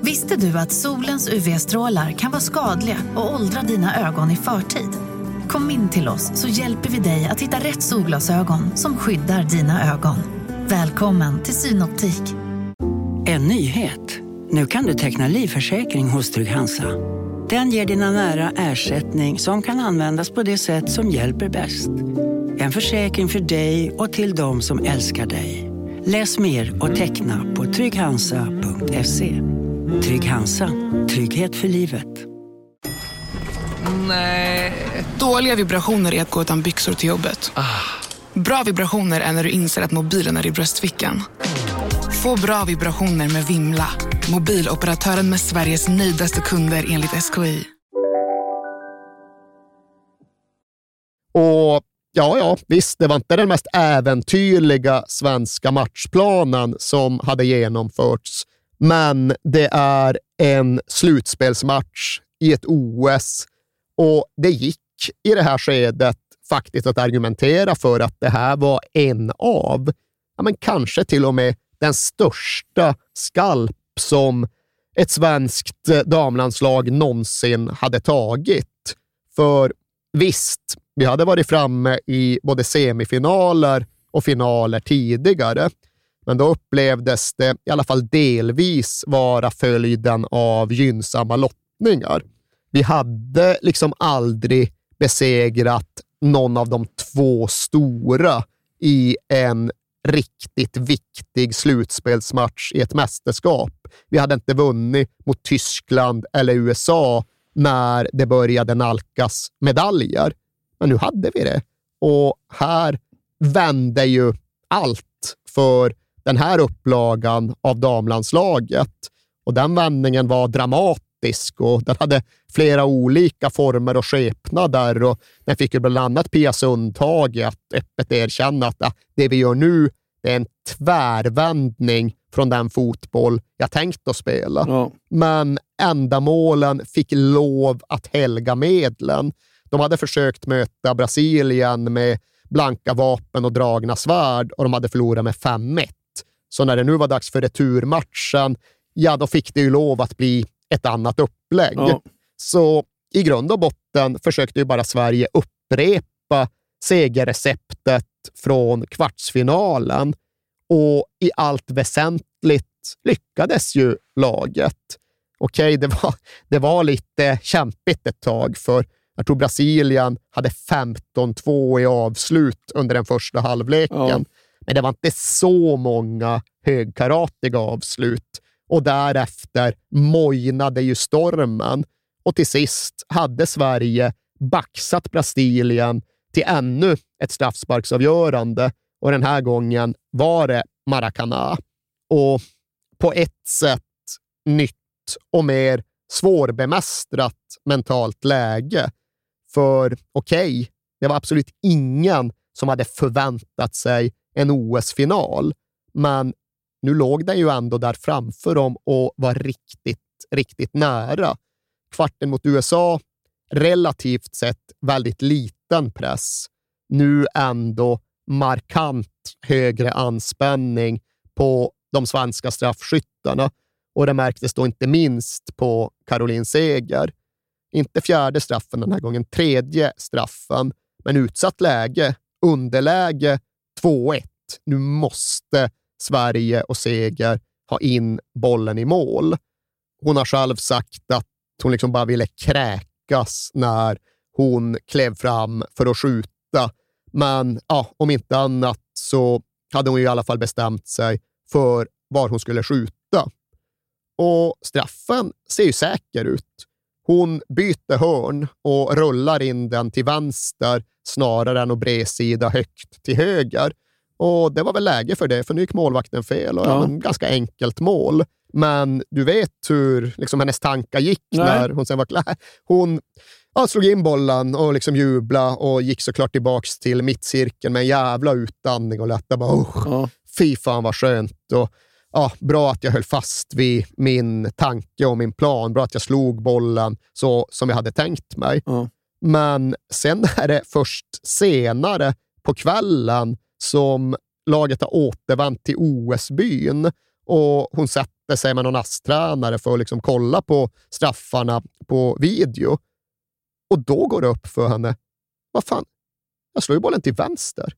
Visste du att solens UV-strålar kan vara skadliga och åldra dina ögon i förtid? Kom in till oss så hjälper vi dig att hitta rätt solglasögon som skyddar dina ögon. Välkommen till Synoptik. En nyhet. Nu kan du teckna livförsäkring hos Trygg-Hansa. Den ger dina nära ersättning som kan användas på det sätt som hjälper bäst. En försäkring för dig och till de som älskar dig. Läs mer och teckna på trygghansa.se. Trygg Hansa. Trygghet för livet. Nej. Dåliga vibrationer är att gå utan byxor till jobbet. Bra vibrationer är när du inser att mobilen är i bröstfickan. Få bra vibrationer med Vimla. Mobiloperatören med Sveriges nöjdaste kunder enligt SKI. Och ja, ja, visst, det var inte den mest äventyrliga svenska matchplanen som hade genomförts, men det är en slutspelsmatch i ett OS och det gick i det här skedet faktiskt att argumentera för att det här var en av, ja, men kanske till och med den största skalp som ett svenskt damlandslag någonsin hade tagit. För visst, vi hade varit framme i både semifinaler och finaler tidigare, men då upplevdes det i alla fall delvis vara följden av gynnsamma lottningar. Vi hade liksom aldrig besegrat någon av de två stora i en riktigt viktig slutspelsmatch i ett mästerskap. Vi hade inte vunnit mot Tyskland eller USA när det började nalkas medaljer. Men nu hade vi det. Och här vände ju allt för den här upplagan av damlandslaget. Och den vändningen var dramatisk och den hade flera olika former och skepnader. Och den fick ju bland annat Pia Sundhage att öppet erkänna att ah, det vi gör nu är en tvärvändning från den fotboll jag tänkt att spela. Ja. Men ändamålen fick lov att helga medlen. De hade försökt möta Brasilien med blanka vapen och dragna svärd och de hade förlorat med 5-1. Så när det nu var dags för returmatchen, ja, då fick det ju lov att bli ett annat upplägg. Ja. Så i grund och botten försökte ju bara Sverige upprepa segerreceptet från kvartsfinalen och i allt väsentligt lyckades ju laget. Okej, det, var, det var lite kämpigt ett tag, för jag tror Brasilien hade 15-2 i avslut under den första halvleken. Ja. Men det var inte så många högkaratiga avslut. Och därefter mojnade ju stormen. Och till sist hade Sverige baxat Brasilien till ännu ett straffsparksavgörande. Och den här gången var det Maracana. Och på ett sätt nytt och mer svårbemästrat mentalt läge. För okej, okay, det var absolut ingen som hade förväntat sig en OS-final, men nu låg den ju ändå där framför dem och var riktigt, riktigt nära. Kvarten mot USA, relativt sett väldigt liten press. Nu ändå markant högre anspänning på de svenska straffskyttarna och det märktes då inte minst på Caroline Seger. Inte fjärde straffen den här gången, tredje straffen, men utsatt läge, underläge 2-1. Nu måste Sverige och Seger ha in bollen i mål. Hon har själv sagt att hon liksom bara ville kräkas när hon klev fram för att skjuta. Men ja, om inte annat så hade hon i alla fall bestämt sig för var hon skulle skjuta. Och straffen ser ju säker ut. Hon byter hörn och rullar in den till vänster snarare än att bredsida högt till höger. Och det var väl läge för det, för nu gick målvakten fel. Och Ja. ja. Ganska enkelt mål. Men du vet hur liksom, hennes tankar gick Nej. när hon sen var klar. Hon ja, slog in bollen och liksom jubla och gick såklart tillbaka till mittcirkeln med en jävla utandning och lätta bara usch, Ja. fy fan vad skönt. Och, ja, bra att jag höll fast vid min tanke och min plan. Bra att jag slog bollen så som jag hade tänkt mig. Ja. Men sen är det först senare på kvällen som laget har återvänt till OS-byn och hon sätter sig med någon ASS-tränare för att liksom kolla på straffarna på video. Och då går det upp för henne. Vad fan, jag slår ju bollen till vänster.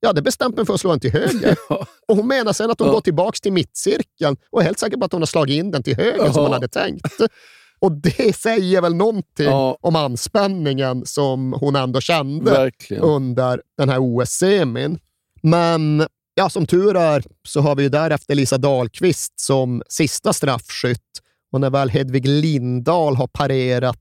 Jag hade bestämt mig för att slå den till höger. Och hon menar sen att hon går tillbaka till mittcirkeln och är helt säker på att hon har slagit in den till höger som hon hade tänkt. Och det säger väl någonting Ja. om anspänningen som hon ändå kände Verkligen. under den här OS-semin. Men ja, som tur är så har vi ju därefter Lisa Dahlqvist som sista straffskytt. Och när väl Hedvig Lindahl har parerat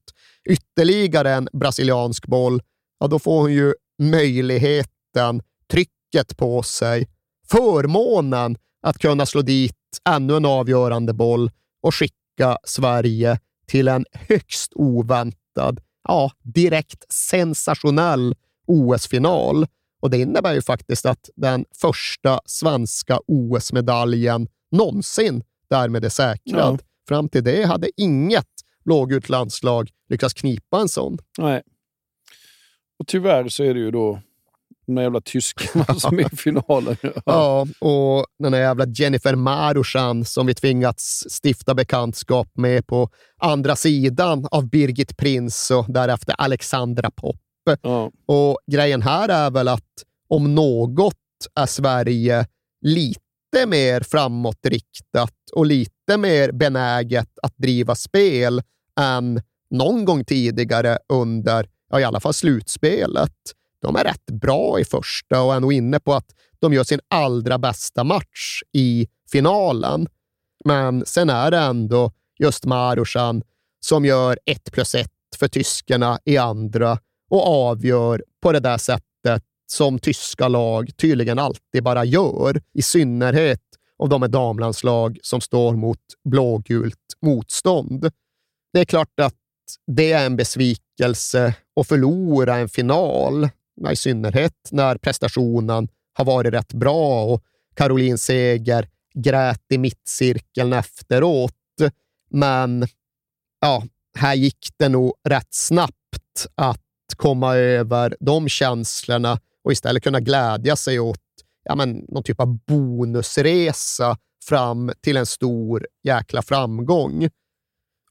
ytterligare en brasiliansk boll, ja, då får hon ju möjligheten, trycket på sig, förmånen att kunna slå dit ännu en avgörande boll och skicka Sverige till en högst oväntad, ja, direkt sensationell OS-final. Och det innebär ju faktiskt att den första svenska OS-medaljen någonsin därmed är säkrad. Ja. Fram till det hade inget blågult landslag lyckats knipa en sån. Nej. Och tyvärr så är det ju då de där jävla tyskarna som är i finalen. Ja, och den här jävla Jennifer Marushan som vi tvingats stifta bekantskap med på andra sidan av Birgit Prins och därefter Alexandra Popp. Ja. Och grejen här är väl att om något är Sverige lite mer framåtriktat och lite mer benäget att driva spel än någon gång tidigare under, ja, i alla fall slutspelet. De är rätt bra i första och är nog inne på att de gör sin allra bästa match i finalen. Men sen är det ändå just Marushan som gör ett plus ett för tyskarna i andra och avgör på det där sättet som tyska lag tydligen alltid bara gör, i synnerhet om de är damlandslag som står mot blågult motstånd. det är klart att det är en besvikelse att förlora en final, i synnerhet när prestationen har varit rätt bra och Caroline Seger grät i mittcirkeln efteråt. Men ja, här gick det nog rätt snabbt att komma över de känslorna och istället kunna glädja sig åt ja, men, någon typ av bonusresa fram till en stor jäkla framgång.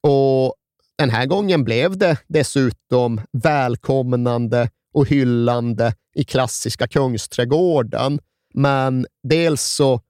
Och den här gången blev det dessutom välkomnande och hyllande i klassiska Kungsträdgården. Men dels så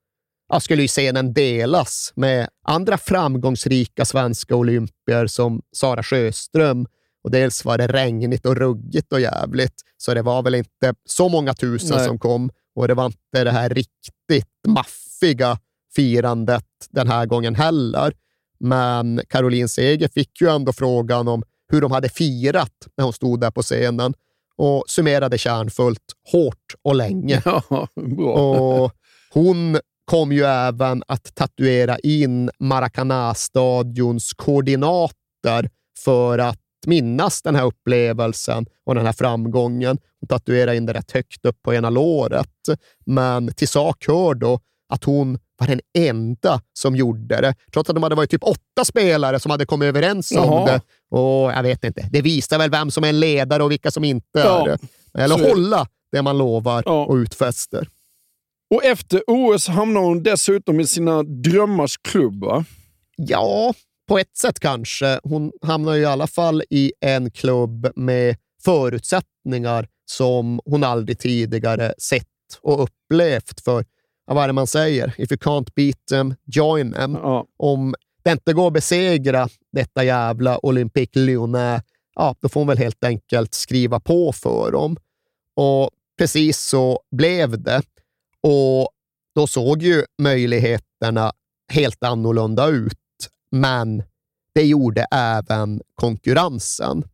jag skulle ju scenen delas med andra framgångsrika svenska olympier som Sara Sjöström. Och dels var det regnigt och ruggigt och jävligt, så det var väl inte så många tusen Nej. som kom. Och det var inte det här riktigt maffiga firandet den här gången heller. Men Caroline Seger fick ju ändå frågan om hur de hade firat när hon stod där på scenen och summerade kärnfullt hårt och länge. Ja, och hon kom ju även att tatuera in Maracanã-stadions koordinater för att minnas den här upplevelsen och den här framgången. Hon tatuerade in det rätt högt upp på ena låret. Men till sak hör då att hon var den enda som gjorde det, trots att de hade varit typ åtta spelare som hade kommit överens Jaha. om det. Och jag vet inte, det visar väl vem som är en ledare och vilka som inte ja. är det. Eller Så... hålla det man lovar ja. och utfäster. Och efter OS hamnar hon dessutom i sina drömmars klubb, va? Ja, på ett sätt kanske. Hon hamnar i alla fall i en klubb med förutsättningar som hon aldrig tidigare sett och upplevt. För vad är det man säger? If you can't beat them, join them. Ja. Om det inte går att besegra detta jävla Olympique Lyonnais, ja, då får hon väl helt enkelt skriva på för dem. Och precis så blev det. Och då såg ju möjligheterna helt annorlunda ut, men det gjorde även konkurrensen.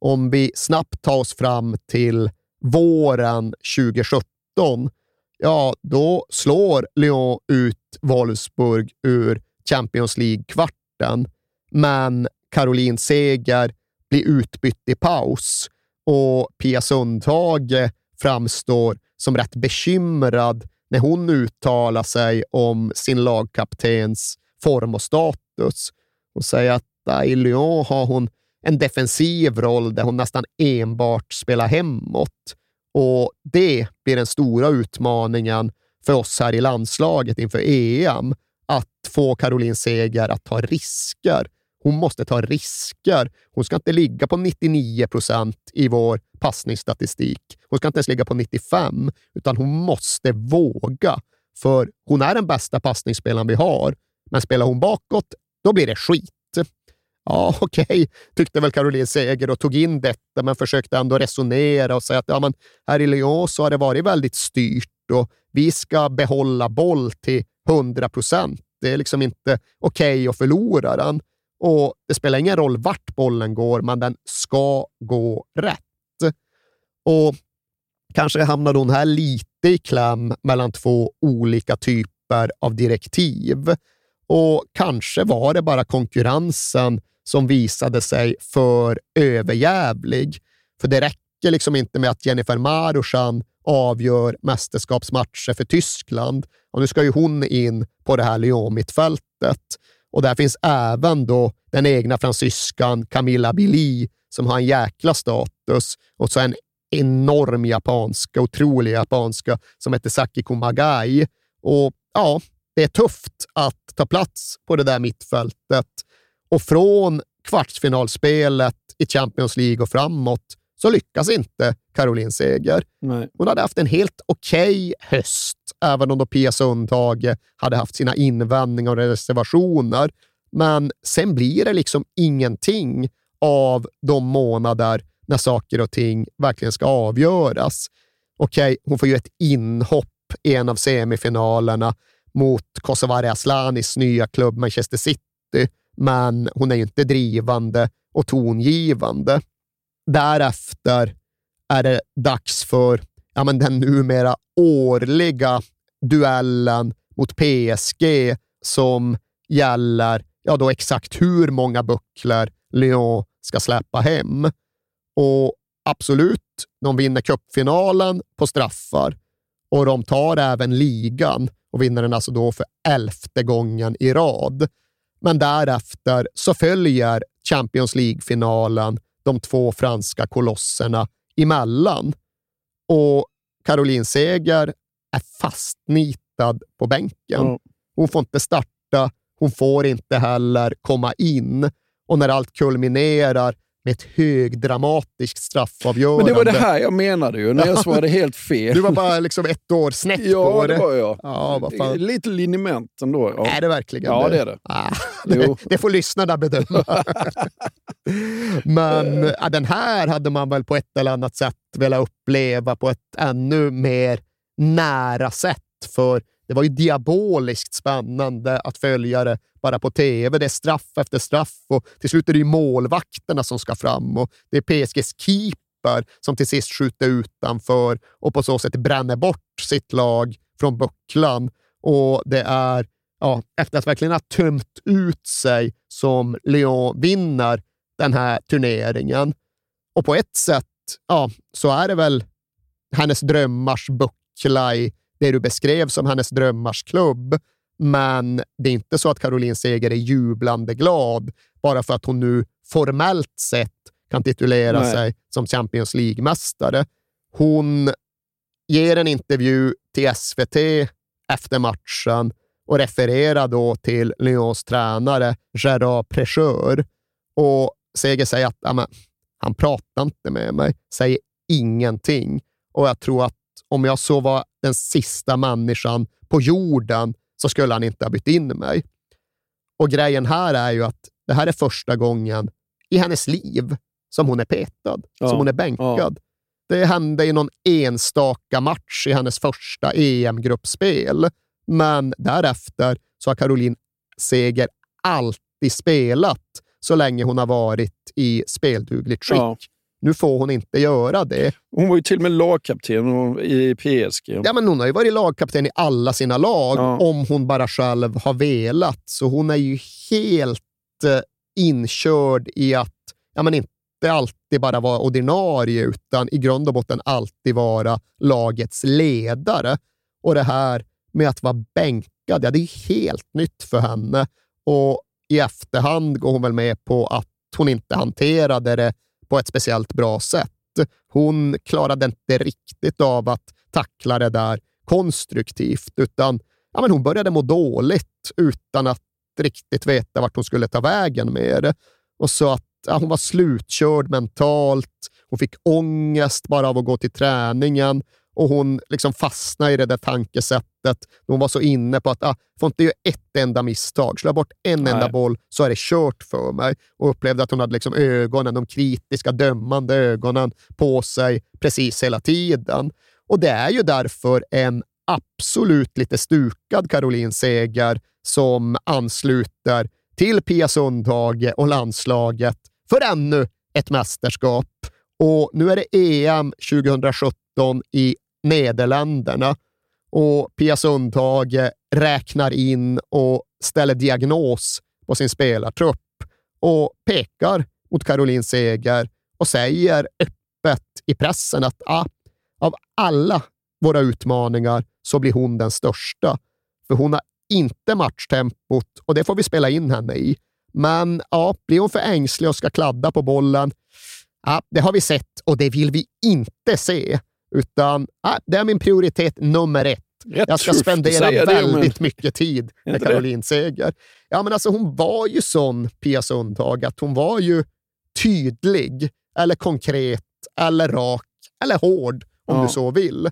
Om vi snabbt tar oss fram till våren 2017, ja, då slår Lyon ut Wolfsburg ur Champions League-kvarten, men Caroline Seger blir utbytt i paus och Pia Sundhage framstår som rätt bekymrad när hon uttalar sig om sin lagkaptens form och status. och säger att i Lyon har hon en defensiv roll där hon nästan enbart spelar hemåt. Och det blir den stora utmaningen för oss här i landslaget inför EM. Att få Caroline Seger att ta risker. Hon måste ta risker. Hon ska inte ligga på 99 procent i vår passningsstatistik. Hon ska inte ens ligga på 95, utan hon måste våga. För hon är den bästa passningsspelaren vi har, men spelar hon bakåt, då blir det skit. Ja, okej, okay, tyckte väl Caroline Seger och tog in detta, men försökte ändå resonera och säga att ja, men här i Lyon så har det varit väldigt styrt och vi ska behålla boll till 100 procent. Det är liksom inte okej okay att förlora den. Och det spelar ingen roll vart bollen går, men den ska gå rätt. Och kanske hamnade hon här lite i kläm mellan två olika typer av direktiv. Och kanske var det bara konkurrensen som visade sig för överjävlig. För det räcker liksom inte med att Jennifer Marusan avgör mästerskapsmatcher för Tyskland. Och nu ska ju hon in på det här Lyon-mittfältet. Och där finns även då den egna fransyskan Camilla Billy som har en jäkla status och så en enorm japanska, otrolig japanska som heter Saki Kumagai. Och ja, det är tufft att ta plats på det där mittfältet. Och från kvartsfinalspelet i Champions League och framåt så lyckas inte Caroline Seger. Nej. Hon hade haft en helt okej okay höst, även om då Pia Sundhage hade haft sina invändningar och reservationer. Men sen blir det liksom ingenting av de månader när saker och ting verkligen ska avgöras. Okej, okay, hon får ju ett inhopp i en av semifinalerna mot Kosovare Aslanis nya klubb Manchester City, men hon är ju inte drivande och tongivande. Därefter är det dags för ja, men den numera årliga duellen mot PSG som gäller ja, då exakt hur många bucklor Lyon ska släppa hem. Och absolut, de vinner cupfinalen på straffar och de tar även ligan och vinner den alltså då för elfte gången i rad. Men därefter så följer Champions League-finalen de två franska kolosserna emellan. Och Caroline Seger är fastnitad på bänken. Hon får inte starta, hon får inte heller komma in. Och när allt kulminerar med ett högdramatiskt straffavgörande. Men det var det här jag menade ju, när jag svarade helt fel. Du var bara liksom ett år snett ja, på det. det var jag. Ja, vad. Lite liniment ändå. Ja. Är det verkligen Ja, det är det. Ah, det, det får lyssnarna bedöma. Men ja, den här hade man väl på ett eller annat sätt velat uppleva på ett ännu mer nära sätt. För det var ju diaboliskt spännande att följa det bara på tv. Det är straff efter straff och till slut är det ju målvakterna som ska fram och det är PSGs keeper som till sist skjuter utanför och på så sätt bränner bort sitt lag från bucklan. Och det är ja, efter att verkligen ha tömt ut sig som Lyon vinner den här turneringen. Och på ett sätt ja, så är det väl hennes drömmars buckla i det du beskrev som hennes drömmars klubb. Men det är inte så att Caroline Seger är jublande glad bara för att hon nu formellt sett kan titulera Nej. sig som Champions League-mästare. Hon ger en intervju till SVT efter matchen och refererar då till Lyons tränare Gerard Precheur. Och Seger säger att han pratar inte med mig, säger ingenting. Och jag tror att om jag så var den sista människan på jorden så skulle han inte ha bytt in mig. Och grejen här är ju att det här är första gången i hennes liv som hon är petad, Ja, som hon är bänkad. Det hände i någon enstaka match i hennes första EM-gruppspel, men därefter så har Caroline Seger alltid spelat så länge hon har varit i speldugligt skick. Ja. Nu får hon inte göra det. Hon var ju till och med lagkapten i PSG. Ja, men hon har ju varit lagkapten i alla sina lag Ja. om hon bara själv har velat. Så hon är ju helt eh, inkörd i att ja, men inte alltid bara vara ordinarie, utan i grund och botten alltid vara lagets ledare. Och det här med att vara bänkad, ja, det är helt nytt för henne. Och i efterhand går hon väl med på att hon inte hanterade det på ett speciellt bra sätt. Hon klarade inte riktigt av att tackla det där konstruktivt, utan ja, men hon började må dåligt utan att riktigt veta vart hon skulle ta vägen med det. Och så att ja, hon var slutkörd mentalt, hon fick ångest bara av att gå till träningen och hon liksom fastnade i det där tankesättet. Hon var så inne på att ah, får inte göra ett enda misstag, slå bort en Nej. enda boll så är det kört för mig. Och upplevde att hon hade liksom ögonen, de kritiska, dömande ögonen på sig precis hela tiden. Och det är ju därför en absolut lite stukad Caroline Seger som ansluter till Pia Sundhage och landslaget för ännu ett mästerskap. Och nu är det EM 2017 i Nederländerna och Pia Sundhage räknar in och ställer diagnos på sin spelartrupp och pekar mot Caroline Seger och säger öppet i pressen att ah, av alla våra utmaningar så blir hon den största. För hon har inte matchtempot och det får vi spela in henne i. Men ja, blir hon för ängslig och ska kladda på bollen, ja, det har vi sett och det vill vi inte se. Utan ja, det är min prioritet nummer ett. Rätt jag ska spendera det, men- väldigt mycket tid med? Caroline Seger. Ja, men alltså, hon var ju sån, Pia Sundhage, att hon var ju tydlig, eller konkret, eller rak, eller hård, om Ja. du så vill.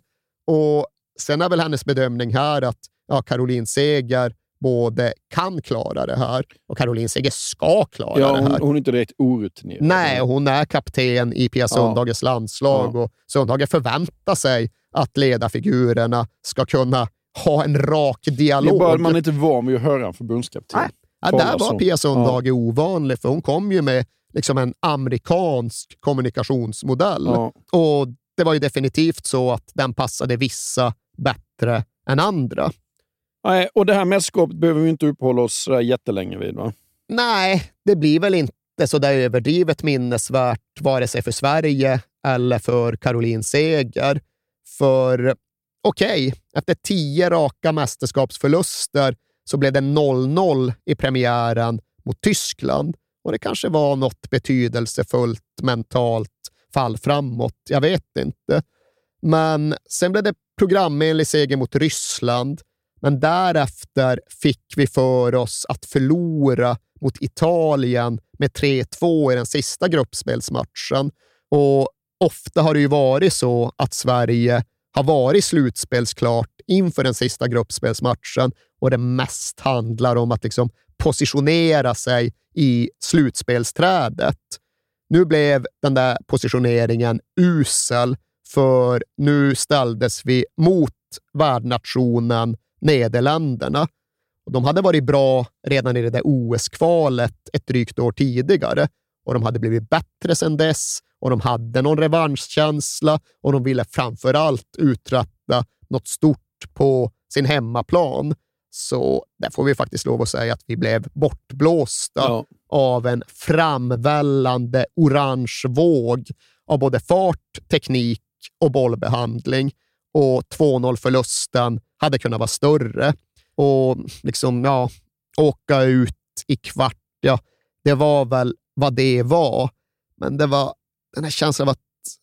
Och Sen är väl hennes bedömning här att ja, Caroline Seger både kan klara det här och Caroline Seger ska klara Ja, det här. hon är inte direkt orutinerad. Nej, hon är kapten i Pia Sundhages landslag och Sundhage förväntar sig att ledarfigurerna ska kunna ha en rak Det är dialog. bara att man är inte van vid att höra en förbundskapten. Ja, tala där var. Pia Sundhage ovanlig, för hon kom ju med liksom en amerikansk kommunikationsmodell. Ja. Och det var ju definitivt så att den passade vissa bättre än andra. Nej, och det här mästerskapet behöver vi inte uppehålla oss jättelänge vid. Va? Nej, det blir väl inte inte så där överdrivet minnesvärt vare sig för Sverige eller för Caroline Seger. För okej, okay, efter tio raka mästerskapsförluster så blev det 0-0 i premiären mot Tyskland och det kanske var något betydelsefullt mentalt fall framåt. Jag vet inte. Men sen blev det programenlig seger mot Ryssland. Men därefter fick vi för oss att förlora mot Italien med 3-2 i den sista gruppspelsmatchen. Och ofta har det ju varit så att Sverige har varit slutspelsklart inför den sista gruppspelsmatchen och det mest handlar om att liksom positionera sig i slutspelsträdet. Nu blev den där positioneringen usel, för nu ställdes vi mot värdnationen Nederländerna. de hade varit bra redan i det där OS-kvalet ett drygt år tidigare och de hade blivit bättre sedan dess och de hade någon revanschkänsla och de ville framför allt uträtta något stort på sin hemmaplan. Så där får vi faktiskt lov att säga att vi blev bortblåsta ja. av en framvällande orange våg av både fart, teknik och bollbehandling. Och 2-0-förlusten hade kunnat vara större. Och liksom, ja, åka ut i kvart, ja, det var väl vad det var. Men det var den här känslan av att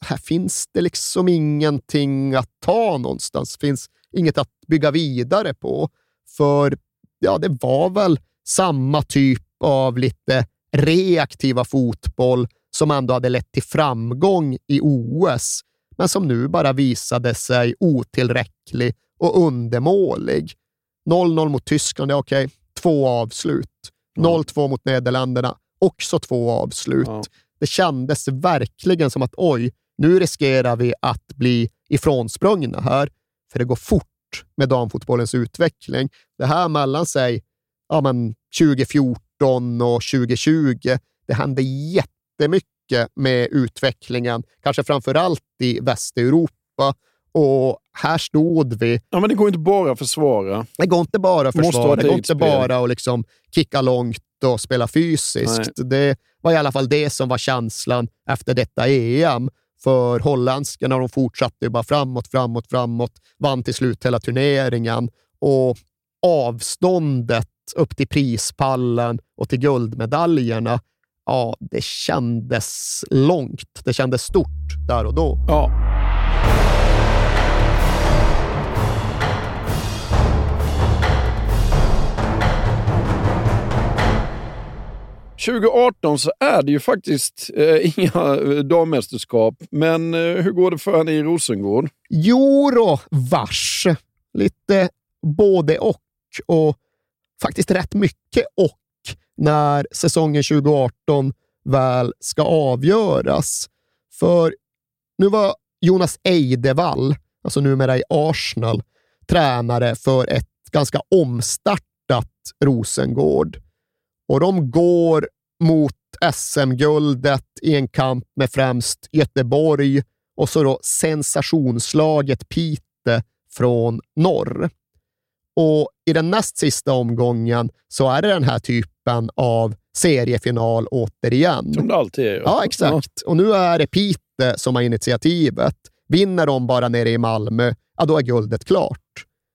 här finns det liksom ingenting att ta någonstans. Det finns inget att bygga vidare på. För ja, det var väl samma typ av lite reaktiva fotboll som ändå hade lett till framgång i OS, men som nu bara visade sig otillräcklig och undermålig. 0-0 mot Tyskland, ja okej, två avslut. 0-2 mot Nederländerna, också två avslut. Ja. Det kändes verkligen som att oj, nu riskerar vi att bli ifrånsprungna här, för det går fort med damfotbollens utveckling. Det här mellan sig ja, men 2014 och 2020, det hände jättemycket med utvecklingen, kanske framför allt i Västeuropa. Och här stod vi. Ja, men det går inte bara att försvara. Det går inte bara att försvara. Det går inte bara att liksom kicka långt och spela fysiskt. Nej. Det var i alla fall det som var känslan efter detta EM. För holländskarna de fortsatte bara framåt, framåt, framåt. Vann till slut hela turneringen och avståndet upp till prispallen och till guldmedaljerna, ja, det kändes långt. Det kändes stort där och då. Ja. 2018 så är det ju faktiskt eh, inga dammästerskap, men eh, hur går det för henne i Rosengård? Jo då, vars. Lite både och och faktiskt rätt mycket och när säsongen 2018 väl ska avgöras. För nu var Jonas Eidevall, alltså numera i Arsenal, tränare för ett ganska omstartat Rosengård och de går mot SM-guldet i en kamp med främst Göteborg och så då sensationslaget Pite från norr. Och i den näst sista omgången så är det den här typen av seriefinal återigen. Som det alltid är. Ja, exakt. Ja. Och nu är det Pite som har initiativet. Vinner de bara nere i Malmö, ja då är guldet klart.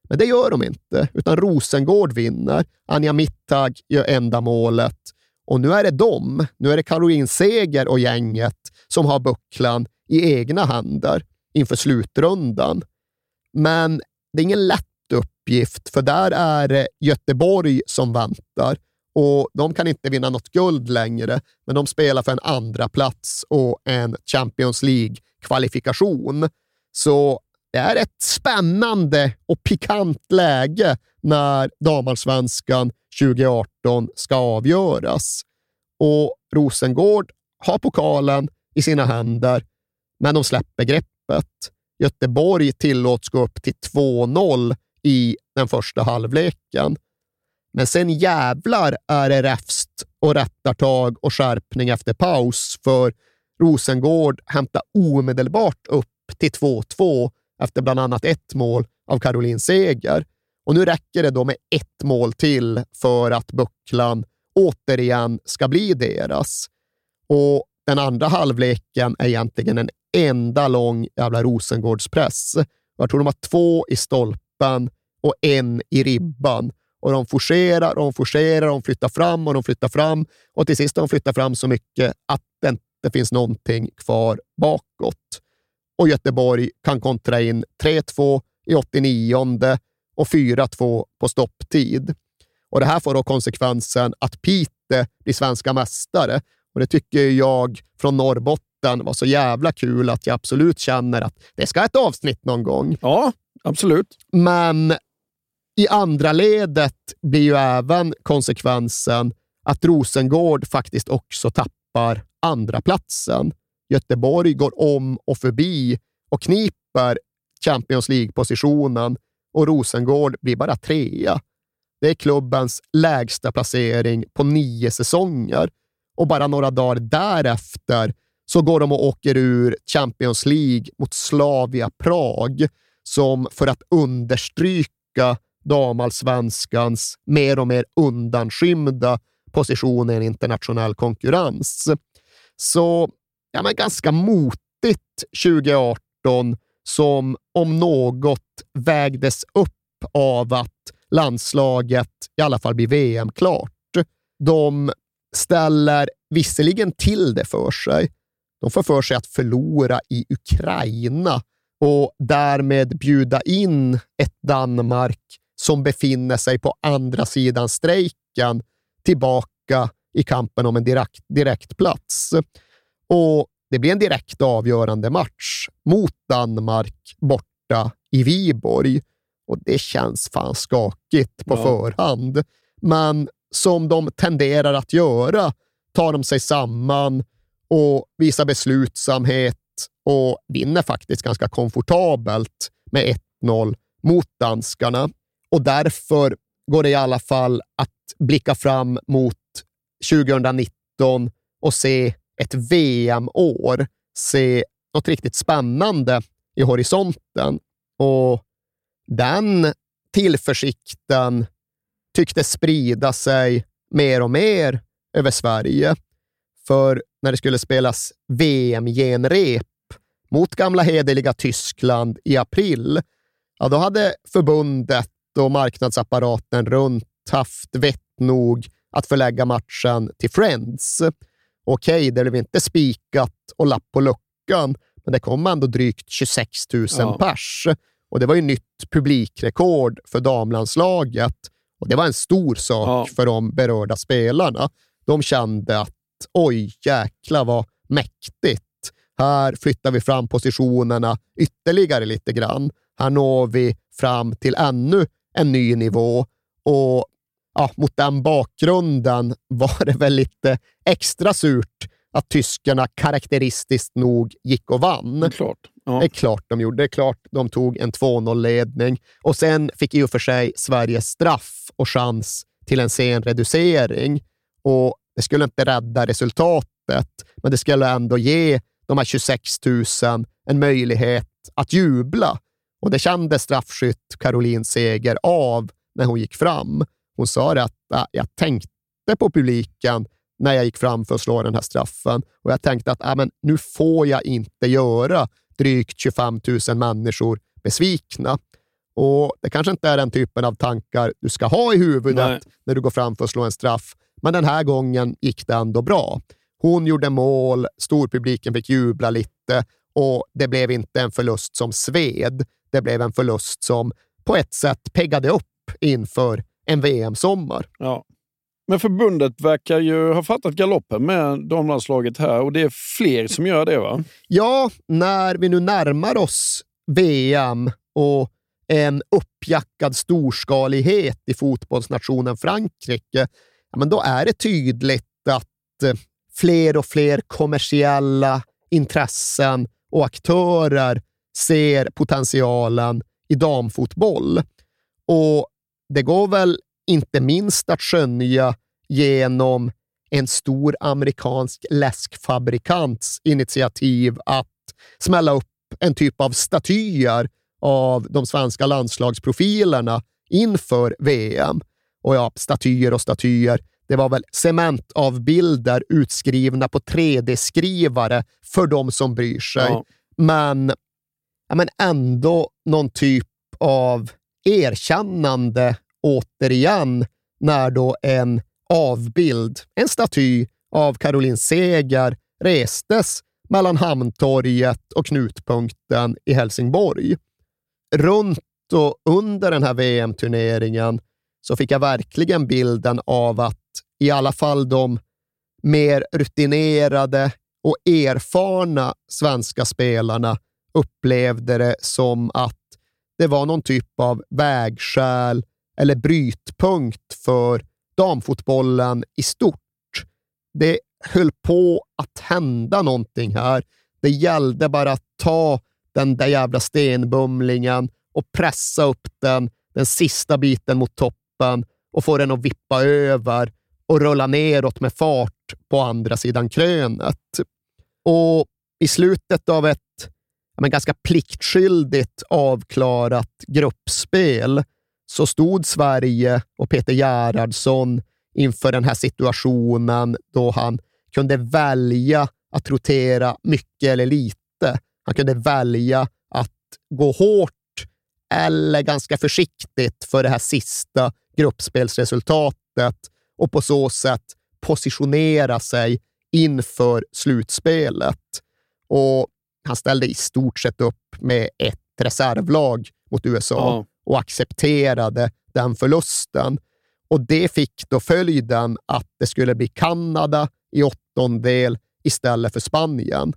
Men det gör de inte, utan Rosengård vinner. Anja Mittag gör enda målet. Och nu är det de, nu är det Caroline Seger och gänget som har bucklan i egna händer inför slutrundan. Men det är ingen lätt uppgift, för där är det Göteborg som väntar och de kan inte vinna något guld längre, men de spelar för en andra plats och en Champions League-kvalifikation. Så det är ett spännande och pikant läge när damallsvenskan 2018 ska avgöras. Och Rosengård har pokalen i sina händer, men de släpper greppet. Göteborg tillåts gå upp till 2-0 i den första halvleken. Men sen jävlar är det räfst och rättartag och skärpning efter paus, för Rosengård hämtar omedelbart upp till 2-2 efter bland annat ett mål av Caroline Seger. Och nu räcker det då med ett mål till för att bucklan återigen ska bli deras. Och den andra halvleken är egentligen en enda lång jävla Rosengårdspress. Jag tror de har två i stolpen och en i ribban. Och de forcerar och de forcerar, de flyttar fram och de flyttar fram. Och till sist har de flyttat fram så mycket att det inte finns någonting kvar bakåt. Och Göteborg kan kontra in 3-2 i 89 och 4-2 på stopptid. Och Det här får då konsekvensen att Pite blir svenska mästare. Och Det tycker jag från Norrbotten var så jävla kul att jag absolut känner att det ska ett avsnitt någon gång. Ja, absolut. Men i andra ledet blir ju även konsekvensen att Rosengård faktiskt också tappar andra platsen. Göteborg går om och förbi och kniper Champions League-positionen och Rosengård blir bara trea. Det är klubbens lägsta placering på nio säsonger och bara några dagar därefter så går de och åker ur Champions League mot Slavia Prag som för att understryka damallsvenskans mer och mer undanskymda position i en internationell konkurrens. Så ja, men ganska motigt 2018 som om något vägdes upp av att landslaget i alla fall blir VM-klart. De ställer visserligen till det för sig. De får för sig att förlora i Ukraina och därmed bjuda in ett Danmark som befinner sig på andra sidan strejken tillbaka i kampen om en direkt, direktplats. Och det blir en direkt avgörande match mot Danmark borta i Viborg. Och det känns fan skakigt på ja. förhand. Men som de tenderar att göra tar de sig samman och visar beslutsamhet och vinner faktiskt ganska komfortabelt med 1-0 mot danskarna. Och därför går det i alla fall att blicka fram mot 2019 och se ett VM-år, se något riktigt spännande i horisonten. Och den tillförsikten tycktes sprida sig mer och mer över Sverige. För när det skulle spelas VM-genrep mot gamla hederliga Tyskland i april, ja, då hade förbundet och marknadsapparaten runt haft vett nog att förlägga matchen till Friends. Okej, okay, det blev inte spikat och lapp på luckan, men det kom ändå drygt 26 000 ja. pers. Och det var ju nytt publikrekord för damlandslaget och det var en stor sak ja. för de berörda spelarna. De kände att oj, jäkla vad mäktigt. Här flyttar vi fram positionerna ytterligare lite grann. Här når vi fram till ännu en ny nivå och ja, mot den bakgrunden var det väl lite extra surt att tyskarna karaktäristiskt nog gick och vann. Det är klart. Ja. Det är klart de gjorde. Det är klart de tog en 2-0-ledning och sen fick i och för sig Sverige straff och chans till en sen reducering. Och Det skulle inte rädda resultatet, men det skulle ändå ge de här 26 000 en möjlighet att jubla. Och det kände straffskytt Caroline Seger av när hon gick fram. Hon sa att äh, jag tänkte på publiken när jag gick fram för att slå den här straffen och jag tänkte att äh, men nu får jag inte göra drygt 25 000 människor besvikna. Och Det kanske inte är den typen av tankar du ska ha i huvudet Nej. när du går fram för att slå en straff, men den här gången gick det ändå bra. Hon gjorde mål, storpubliken fick jubla lite och det blev inte en förlust som sved. Det blev en förlust som på ett sätt peggade upp inför en VM-sommar. Ja. Men förbundet verkar ju ha fattat galoppen med damlandslaget här och det är fler som gör det va? Ja, när vi nu närmar oss VM och en uppjackad storskalighet i fotbollsnationen Frankrike, ja, men då är det tydligt att eh, fler och fler kommersiella intressen och aktörer ser potentialen i damfotboll. Och det går väl inte minst att skönja genom en stor amerikansk läskfabrikants initiativ att smälla upp en typ av statyer av de svenska landslagsprofilerna inför VM. Och ja, statyer och statyer. det var väl cementavbilder utskrivna på 3D-skrivare för de som bryr sig. Ja. Men, ja, men ändå någon typ av erkännande återigen när då en avbild, en staty av Caroline Seger restes mellan Hamntorget och Knutpunkten i Helsingborg. Runt och under den här VM-turneringen så fick jag verkligen bilden av att i alla fall de mer rutinerade och erfarna svenska spelarna upplevde det som att det var någon typ av vägskäl eller brytpunkt för damfotbollen i stort. Det höll på att hända någonting här. Det gällde bara att ta den där jävla stenbumlingen och pressa upp den, den sista biten mot toppen och få den att vippa över och rulla neråt med fart på andra sidan krönet. Och i slutet av ett men ganska pliktskyldigt avklarat gruppspel så stod Sverige och Peter Gerhardsson inför den här situationen då han kunde välja att rotera mycket eller lite. Han kunde välja att gå hårt eller ganska försiktigt för det här sista gruppspelsresultatet och på så sätt positionera sig inför slutspelet. Och han ställde i stort sett upp med ett reservlag mot USA Ja. och accepterade den förlusten. Och det fick då följden att det skulle bli Kanada i åttondel istället för Spanien.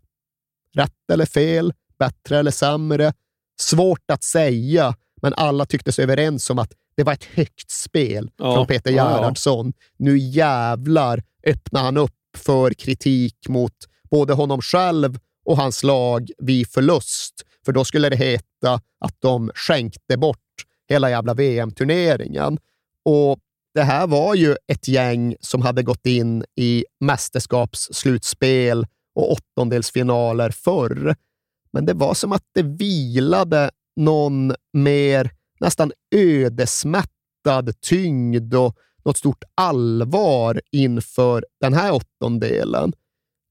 Rätt eller fel, bättre eller sämre? Svårt att säga, men alla tycktes överens om att det var ett högt spel Ja. från Peter Ja, ja. Gerhardsson. Nu jävlar öppnar han upp för kritik mot både honom själv och hans lag vid förlust. För då skulle det heta att de skänkte bort hela jävla VM-turneringen. Och det här var ju ett gäng som hade gått in i mästerskapsslutspel och åttondelsfinaler förr. Men det var som att det vilade någon mer nästan ödesmättad tyngd och något stort allvar inför den här åttondelen.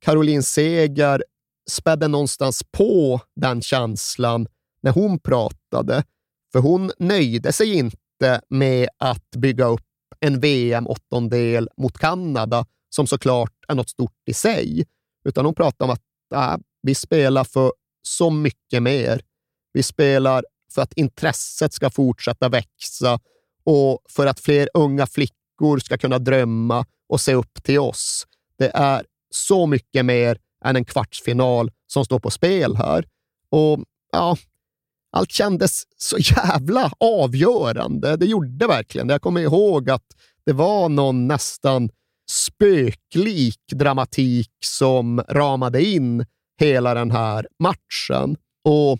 Caroline Seger spädde någonstans på den känslan när hon pratade, för hon nöjde sig inte med att bygga upp en VM-åttondel mot Kanada, som såklart är något stort i sig, utan hon pratade om att äh, vi spelar för så mycket mer. Vi spelar för att intresset ska fortsätta växa och för att fler unga flickor ska kunna drömma och se upp till oss. Det är så mycket mer än en kvartsfinal som står på spel här. Och ja, allt kändes så jävla avgörande. Det gjorde verkligen det. Jag kommer ihåg att det var någon nästan spöklik dramatik som ramade in hela den här matchen. Och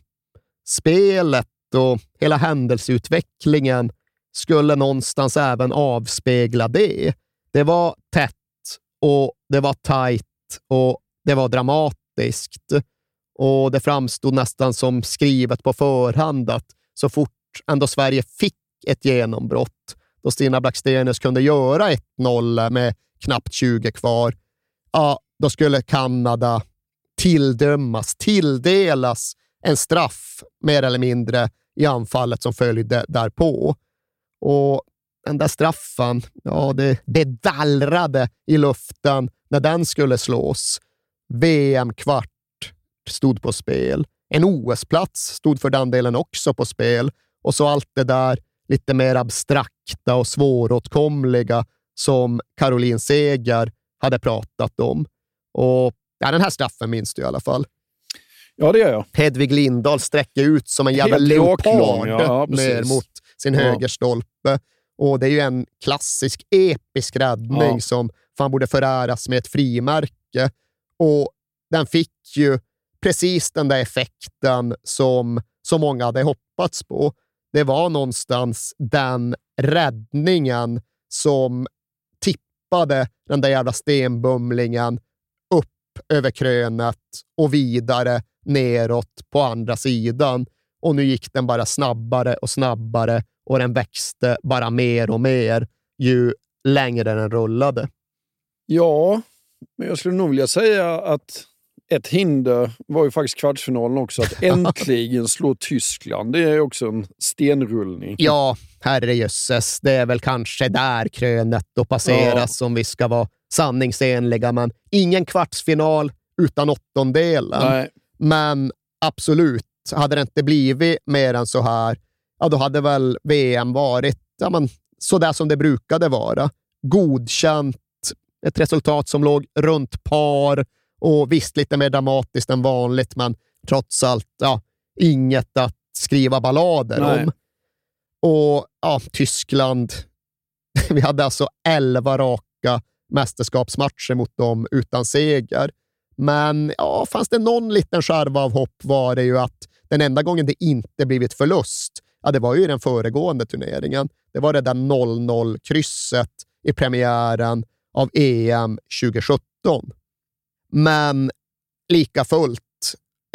spelet och hela händelseutvecklingen skulle någonstans även avspegla det. Det var tätt och det var tajt och det var dramatiskt. Och det framstod nästan som skrivet på förhand att så fort ändå Sverige fick ett genombrott, då Stina Blackstenius kunde göra 1-0 med knappt 20 kvar, ja, då skulle Kanada tilldömas, tilldelas en straff mer eller mindre i anfallet som följde därpå. Och den där straffen, ja, det, det dallrade i luften när den skulle slås. VM-kvart stod på spel. En OS-plats stod för den delen också på spel. Och så allt det där lite mer abstrakta och svåråtkomliga som Caroline Seger hade pratat om. Och ja, Den här straffen minns du i alla fall. Ja, det gör jag. Hedvig Lindahl sträcker ut som en jävla Helt leopard ja, ner mot sin Ja. högerstolpe. Och det är ju en klassisk episk räddning Ja. som fan borde föräras med ett frimärke. Och den fick ju precis den där effekten som så många hade hoppats på. Det var någonstans den räddningen som tippade den där jävla stenbumlingen upp över krönet och vidare neråt på andra sidan. Och nu gick den bara snabbare och snabbare och den växte bara mer och mer ju längre den rullade. Ja, men jag skulle nog vilja säga att ett hinder var ju faktiskt kvartsfinalen också. Att äntligen slå Tyskland. Det är också en stenrullning. Ja, herrejösses. Det är väl kanske där krönet då passeras Ja. om vi ska vara sanningsenliga. Men ingen kvartsfinal utan åttondelen. Nej. Men absolut, hade det inte blivit mer än så här, ja, då hade väl VM varit ja, men, så där som det brukade vara. Godkänt, ett resultat som låg runt par och visst lite mer dramatiskt än vanligt, men trots allt ja, inget att skriva ballader Nej. om. Och ja, Tyskland, vi hade alltså elva raka mästerskapsmatcher mot dem utan seger. Men ja, fanns det någon liten skärva av hopp var det ju att den enda gången det inte blivit förlust, ja, det var ju i den föregående turneringen. Det var det där 0-0-krysset i premiären av EM 2017. Men lika fullt,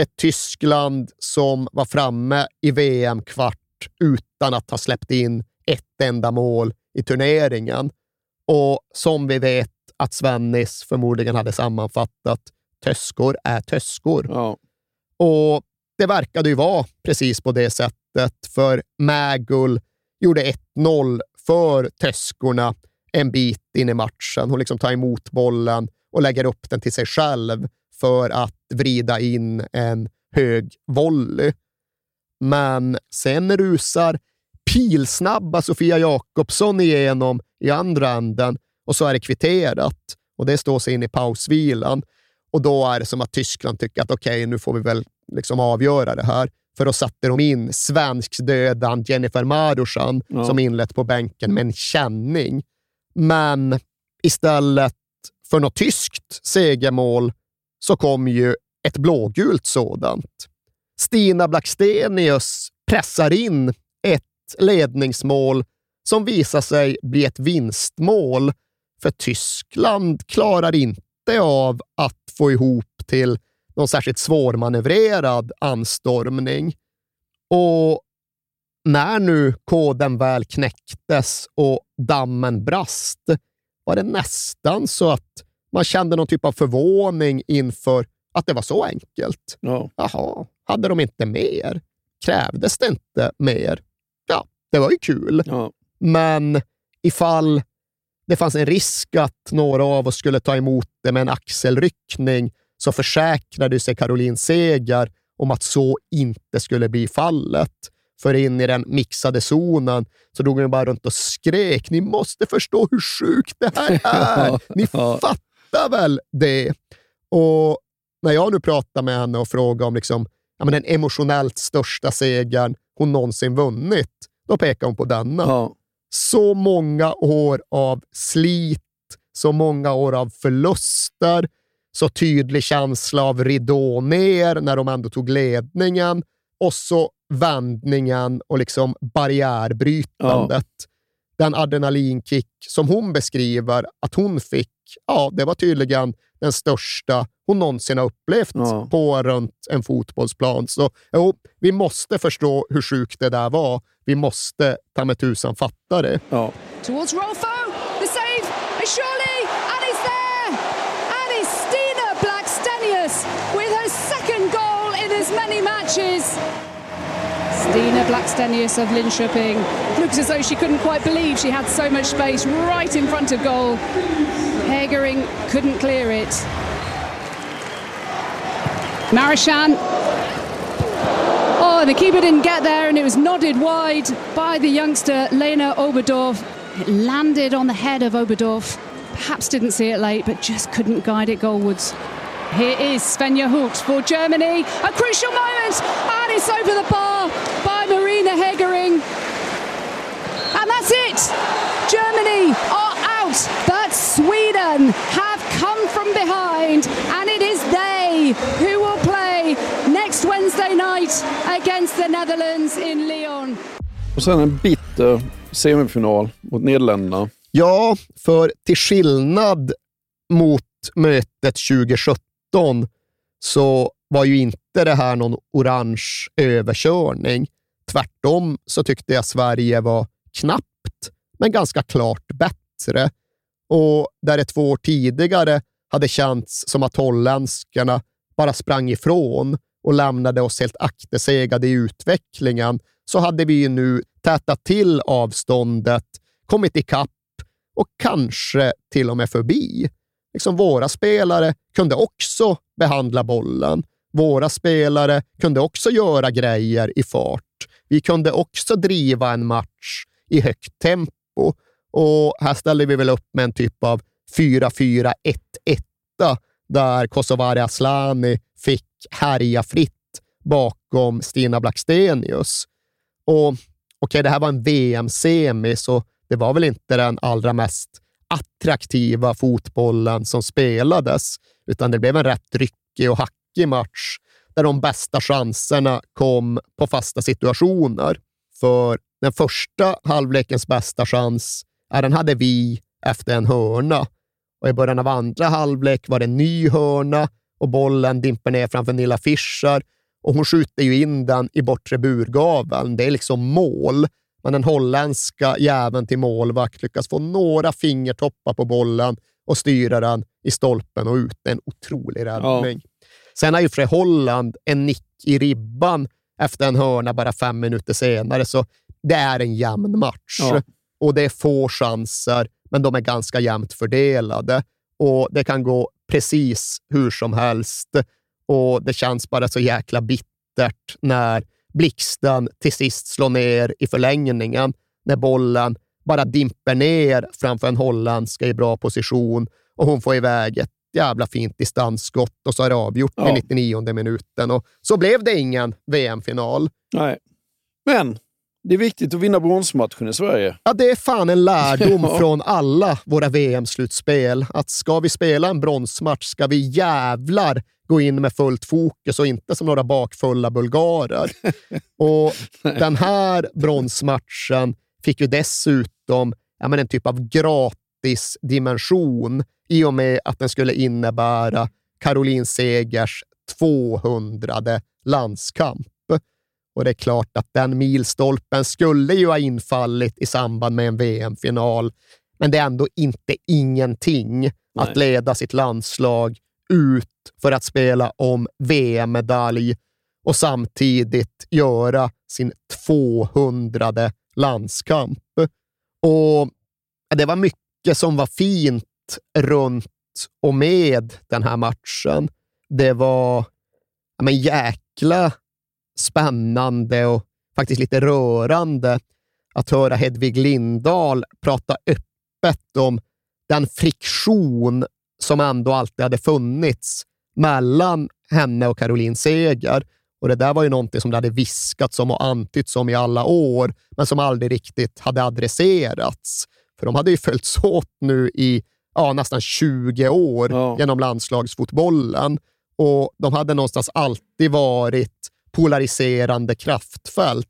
ett Tyskland som var framme i VM-kvart utan att ha släppt in ett enda mål i turneringen. Och som vi vet att Svennis förmodligen hade sammanfattat, töskor är töskor. Ja. Och det verkade ju vara precis på det sättet, för Magul gjorde 1-0 för töskorna en bit in i matchen. Hon liksom tar emot bollen och lägger upp den till sig själv för att vrida in en hög volley. Men sen rusar pilsnabba Sofia Jakobsson igenom i andra änden och så är det kvitterat och det står sig in i pausvilan. Och då är det som att Tyskland tycker att okej, nu får vi väl liksom avgöra det här. För då satte de in svenskdödan Jennifer Marusan Ja. som inlett på bänken med en känning. Men istället för något tyskt segermål så kom ju ett blågult sådant. Stina Blackstenius pressar in ett ledningsmål som visar sig bli ett vinstmål, för Tyskland klarar inte av att få ihop till någon särskilt svårmanövrerad anstormning. Och när nu koden väl knäcktes och dammen brast var det nästan så att man kände någon typ av förvåning inför att det var så enkelt. Ja. Jaha, hade de inte mer? Krävdes det inte mer? Ja, det var ju kul. Ja. Men ifall det fanns en risk att några av oss skulle ta emot det med en axelryckning så försäkrade sig Caroline Seger om att så inte skulle bli fallet. För in i den mixade zonen så drog hon bara runt och skrek. Ni måste förstå hur sjukt det här är. Ni fattar väl det? Och när jag nu pratar med henne och frågar om liksom, ja, men den emotionellt största segern hon någonsin vunnit, då pekar hon på denna. Ja. Så många år av slit, så många år av förluster, så tydlig känsla av ridå ner när de ändå tog ledningen och så vändningen och liksom barriärbrytandet. Den adrenalinkick som hon beskriver att hon fick, ja, det var tydligen den största hon någonsin har upplevt Ja. på runt en fotbollsplan. Så jo, vi måste förstå hur sjukt det där var. Vi måste ta med tusan fatta det. Ja. Towards Rolfo, the save, and surely, and it's there! And it's Stina Blackstenius with her second goal in as many matches. Stina Blackstenius of Linköping looks as though she couldn't quite believe she had so much space right in front of goal. Hegering couldn't clear it. Marishan Oh, the keeper didn't get there, and it was nodded wide by the youngster Lena Oberdorf. It landed on the head of Oberdorf. Perhaps didn't see it late, but just couldn't guide it goalwards. Here is Svenja Hult for Germany. A crucial moment, and it's over the bar by Marina Hegering. And that's it. Germany are out, but Sweden have come from behind, and it is they who will play next Wednesday night against the Netherlands in Lyon. Och sen en bitter semifinal mot Nederländerna. Ja, för till skillnad mot mötet 2017 så var ju inte det här någon orange överkörning. Tvärtom så tyckte jag Sverige var knappt, men ganska klart bättre. Och där det två år tidigare hade känts som att holländskarna bara sprang ifrån och lämnade oss helt aktersegade i utvecklingen, så hade vi ju nu tätat till avståndet, kommit ikapp och kanske till och med förbi. Liksom våra spelare kunde också behandla bollen. Våra spelare kunde också göra grejer i fart. Vi kunde också driva en match i högt tempo. Och här ställde vi väl upp med en typ av 4-4-1-1 där Kosovare Aslani fick härja fritt bakom Stina Blackstenius. Och okej, okay, det här var en VM-semi, så det var väl inte den allra mest attraktiva fotbollen som spelades, utan det blev en rätt ryckig och hackig match där de bästa chanserna kom på fasta situationer. För den första halvlekens bästa chans, ja, den hade vi efter en hörna. Och I början av andra halvlek var det en ny hörna och bollen dimper ner framför Nilla Fischer och hon skjuter ju in den i bortre burgaveln. Det är liksom mål. Men den holländska jäveln till målvakt lyckas få några fingertoppar på bollen och styra den i stolpen och ut. En otrolig räddning. Ja. Sen har ju för Holland en nick i ribban efter en hörna bara fem minuter senare, så det är en jämn match. Ja. Och det är få chanser, men de är ganska jämnt fördelade. Och Det kan gå precis hur som helst och det känns bara så jäkla bittert när blixten till sist slår ner i förlängningen, när bollen bara dimper ner framför en holländska i bra position och hon får iväg ett jävla fint distansskott och så är det avgjort ja. i 99 minuten. Och så blev det ingen VM-final. Nej, men det är viktigt att vinna bronsmatchen i Sverige. Ja, det är fan en lärdom ja. från alla våra VM-slutspel. Att ska vi spela en bronsmatch ska vi jävlar gå in med fullt fokus och inte som några bakfulla bulgarer. och Den här bronsmatchen fick ju dessutom ja, men en typ av gratisdimension i och med att den skulle innebära Caroline Segers 200 landskamp. Och det är klart att den milstolpen skulle ju ha infallit i samband med en VM-final, men det är ändå inte ingenting Nej. att leda sitt landslag ut för att spela om VM-medalj och samtidigt göra sin 200 landskamp. Och Det var mycket som var fint runt och med den här matchen. Det var men jäkla spännande och faktiskt lite rörande att höra Hedvig Lindahl prata öppet om den friktion som ändå alltid hade funnits mellan henne och Caroline Seger. Och Det där var ju någonting som det hade viskats om och antytts om i alla år, men som aldrig riktigt hade adresserats. För de hade ju följts åt nu i ja, nästan 20 år ja. genom landslagsfotbollen och de hade någonstans alltid varit polariserande kraftfält.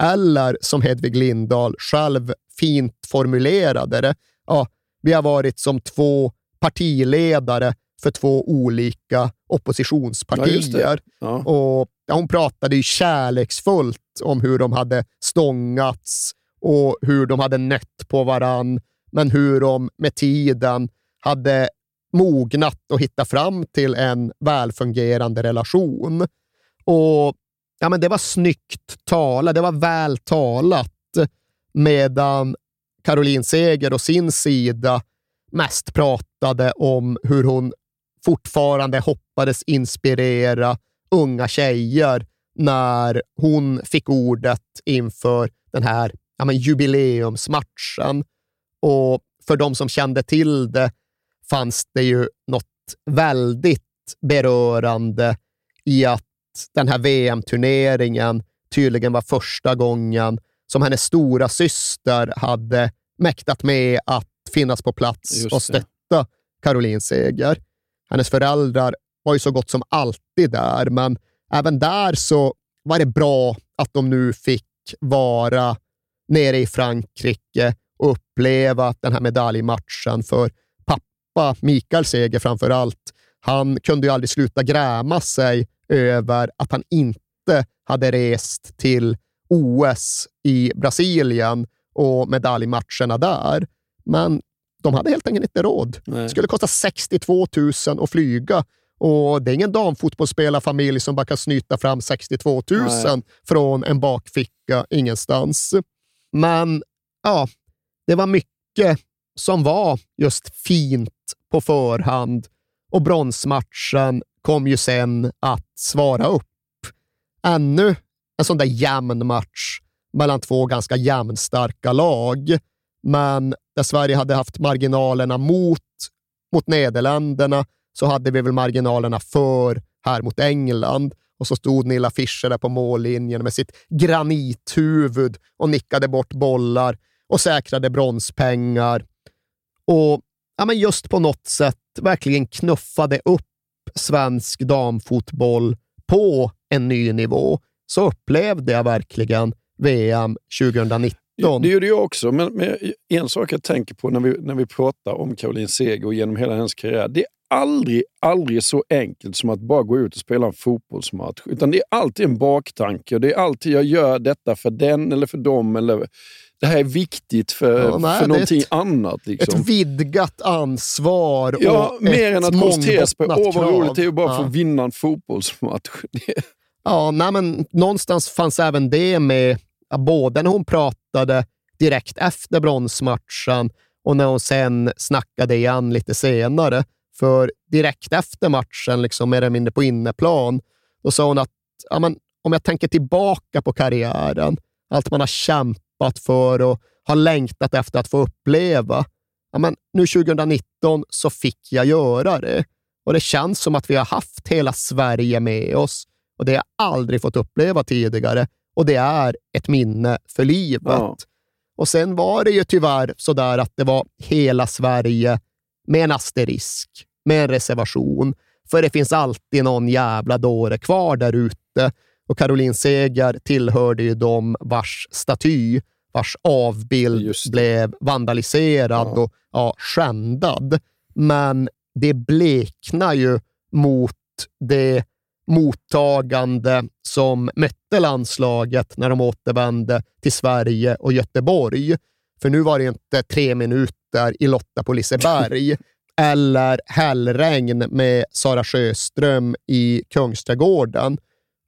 Eller som Hedvig Lindahl själv fint formulerade det, ja, vi har varit som två partiledare för två olika oppositionspartier. Ja, ja. Och ja, Hon pratade ju kärleksfullt om hur de hade stångats och hur de hade nött på varann, men hur de med tiden hade mognat och hittat fram till en välfungerande relation. Och ja, men Det var snyggt talat, det var väl talat, medan Caroline Seger och sin sida mest pratade om hur hon fortfarande hoppades inspirera unga tjejer när hon fick ordet inför den här ja, men jubileumsmatchen. Och för de som kände till det fanns det ju något väldigt berörande i att den här VM-turneringen tydligen var första gången som hennes stora syster hade mäktat med att finnas på plats och stötta Caroline Seger. Hennes föräldrar var ju så gott som alltid där, men även där så var det bra att de nu fick vara nere i Frankrike och uppleva den här medaljmatchen. För pappa, Mikael Seger framför allt, han kunde ju aldrig sluta gräma sig över att han inte hade rest till OS i Brasilien och medaljmatcherna där. Men de hade helt enkelt inte råd. Det skulle kosta 62 000 att flyga. Och det är ingen damfotbollsspelarfamilj som bara kan snyta fram 62 000 Nej. från en bakficka ingenstans. Men ja, det var mycket som var just fint på förhand och bronsmatchen kom ju sen att svara upp. Ännu en sån där jämn match mellan två ganska jämnstarka lag, men där Sverige hade haft marginalerna mot, mot Nederländerna så hade vi väl marginalerna för här mot England. Och så stod Nilla Fischer där på mållinjen med sitt granithuvud och nickade bort bollar och säkrade bronspengar. Och ja, men just på något sätt verkligen knuffade upp svensk damfotboll på en ny nivå. Så upplevde jag verkligen VM 2019. Det gjorde jag också, men, men en sak jag tänker på när vi, när vi pratar om Caroline Seger och genom hela hennes karriär. Det är aldrig, aldrig så enkelt som att bara gå ut och spela en fotbollsmatch. Utan det är alltid en baktanke. Och det är alltid jag gör detta för den eller för dem. Eller, det här är viktigt för, Ja, nej, för någonting ett- annat. Liksom. Ett vidgat ansvar Ja, och mer ett än att koncentrera sig på åh vad roligt det är att bara Ja. få vinna en fotbollsmatch. Ja, nej, men någonstans fanns även det med, ja, både när hon pratade direkt efter bronsmatchen och när hon sen snackade igen lite senare. För direkt efter matchen, liksom mer eller mindre på inneplan, då sa hon att ja, men, om jag tänker tillbaka på karriären, allt man har kämpat för och har längtat efter att få uppleva. Ja, men nu 2019 så fick jag göra det. Och det känns som att vi har haft hela Sverige med oss och det har jag aldrig fått uppleva tidigare. Och det är ett minne för livet. Ja. Och sen var det ju tyvärr sådär att det var hela Sverige med en asterisk, med en reservation. För det finns alltid någon jävla dåre kvar där ute. Och Caroline Seger tillhörde ju de vars staty, vars avbild blev vandaliserad och ja, skändad. Men det bleknar ju mot det mottagande som mötte landslaget när de återvände till Sverige och Göteborg. För nu var det inte tre minuter i Lotta på Liseberg eller hällregn med Sara Sjöström i Kungsträdgården.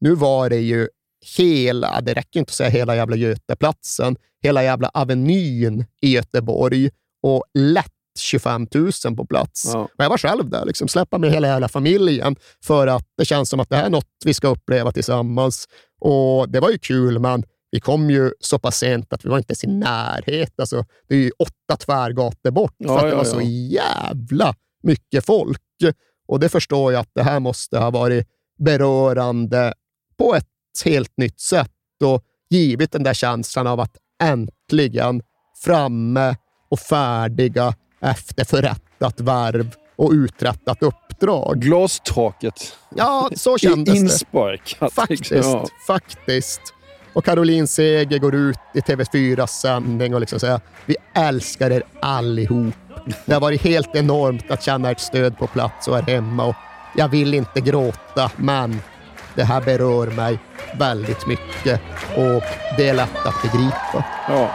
Nu var det ju hela, det räcker inte att säga hela jävla Göteplatsen, hela jävla Avenyn i Göteborg och lätt 25 000 på plats. Ja. Och jag var själv där, liksom, släppa med hela, hela familjen för att det känns som att det här är något vi ska uppleva tillsammans. Och Det var ju kul, men vi kom ju så pass sent att vi var inte ens i närhet. Alltså, det är ju åtta tvärgator bort för Ja, att det ja, var så jävla mycket folk. Och det förstår jag att det här måste ha varit berörande på ett helt nytt sätt och givit den där känslan av att äntligen framme och färdiga efter förrättat värv och uträttat uppdrag. Glastaket. Ja, så kändes det. Insparkat. Faktiskt, liksom. Ja. faktiskt. Och Caroline Seger går ut i TV4 sändning och liksom säger vi älskar er allihop. Det har varit helt enormt att känna ert stöd på plats och här hemma. Och jag vill inte gråta, men det här berör mig väldigt mycket och det är lätt att begripa. Ja.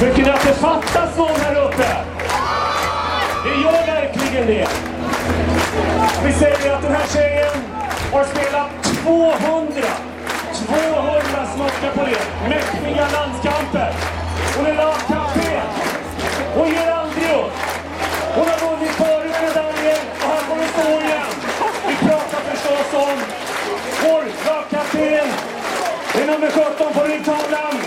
Tycker ni att det fattas någon här uppe? Det gör verkligen det. Vi säger att den här tjejen har spelat 200, 200 smockar på det. Mäktiga landskamper. Hon är lagkapten. Hon ger nummer 17 på ryggtavlan.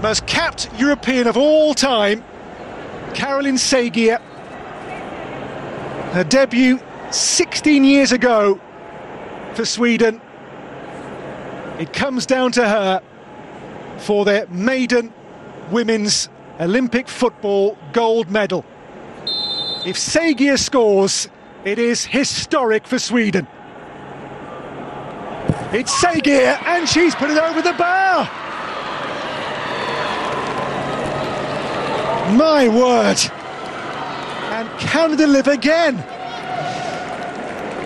The most capped European of all time, Caroline Segier. Her debut 16 years ago for Sweden. It comes down to her for their maiden women's Olympic football gold medal. If Sagia scores, it is historic for Sweden. It's Sagia, and she's put it over the bar. My word. And Canada live again.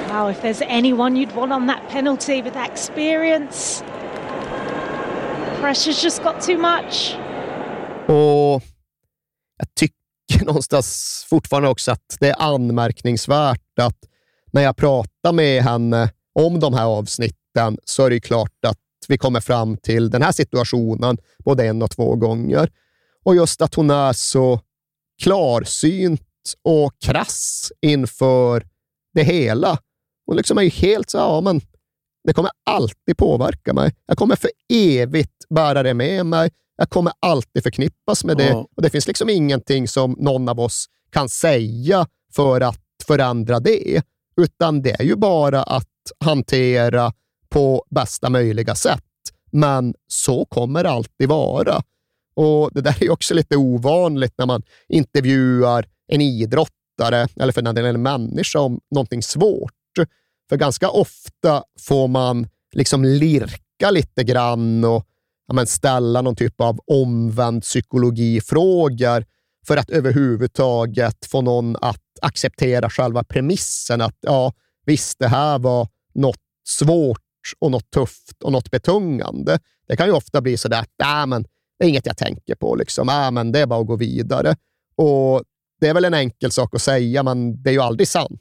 Wow, if there's anyone you'd want on that penalty with that experience, pressure's just got too much. Och jag tycker någonstans fortfarande också att det är anmärkningsvärt att när jag pratar med henne om de här avsnitten så är det klart att vi kommer fram till den här situationen både en och två gånger. Och just att hon är så klarsynt och krass inför det hela. Hon liksom är ju helt så, ja men det kommer alltid påverka mig. Jag kommer för evigt bära det med mig. Jag kommer alltid förknippas med det. Ja. Och Det finns liksom ingenting som någon av oss kan säga för att förändra det, utan det är ju bara att hantera på bästa möjliga sätt. Men så kommer det alltid vara. Och Det där är också lite ovanligt när man intervjuar en idrottare, eller för den delen en människa, om någonting svårt. För ganska ofta får man liksom lirka lite grann och ja, men ställa någon typ av omvänd psykologifrågor för att överhuvudtaget få någon att acceptera själva premissen att ja, visst, det här var något svårt och något tufft och något betungande. Det kan ju ofta bli sådär att men, det är inget jag tänker på. Liksom. Äh, men det är bara att gå vidare. Och Det är väl en enkel sak att säga, men det är ju aldrig sant.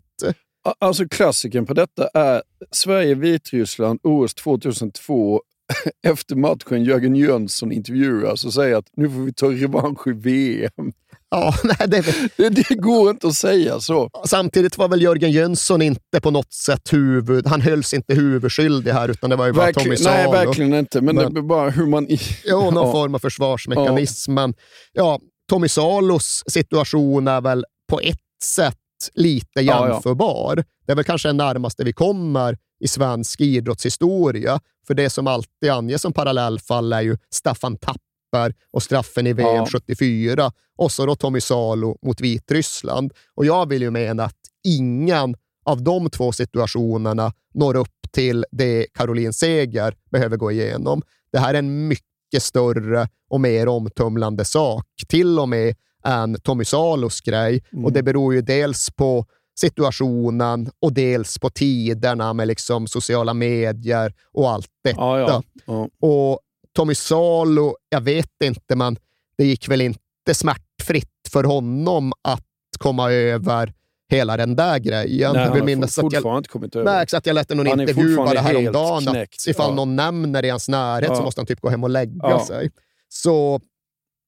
Alltså klassikern på detta är Sverige-Vitryssland OS 2002. Efter matchen Jörgen Jönsson intervjuas och säger att nu får vi ta revansch i VM. Ja, nej, det, det, det går inte att säga så. Samtidigt var väl Jörgen Jönsson inte på något sätt huvud... Han hölls inte huvudskyldig här, utan det var ju bara Tommy Salo. nej, verkligen inte, men det är bara hur man... Jo, någon Ja. form av försvarsmekanism. Men ja, Tommy Salos situation är väl på ett sätt lite Ja, ja. jämförbar. Det är väl kanske det närmaste vi kommer i svensk idrottshistoria. För det som alltid anges som parallellfall är ju Staffan Tapper och straffen i VM Ja. 74 och så då Tommy Salo mot Vitryssland. Och jag vill ju mena att ingen av de två situationerna når upp till det Caroline Seger behöver gå igenom. Det här är en mycket större och mer omtumlande sak, till och med än Tommy Salos grej. Mm. Och det beror ju dels på situationen och dels på tiderna med liksom sociala medier och allt detta. Ja, ja. Ja. Och Tommy Salo, jag vet inte, men det gick väl inte smärtfritt för honom att komma över hela den där grejen. Nej, jag vill minnas att jag, inte kommit över. Nej, exakt. Jag läste någon Han är intervju bara fortfarande helt häromdagen att ifall Ja. någon nämner i hans närhet så Ja. måste han typ gå hem och lägga Ja. sig. Så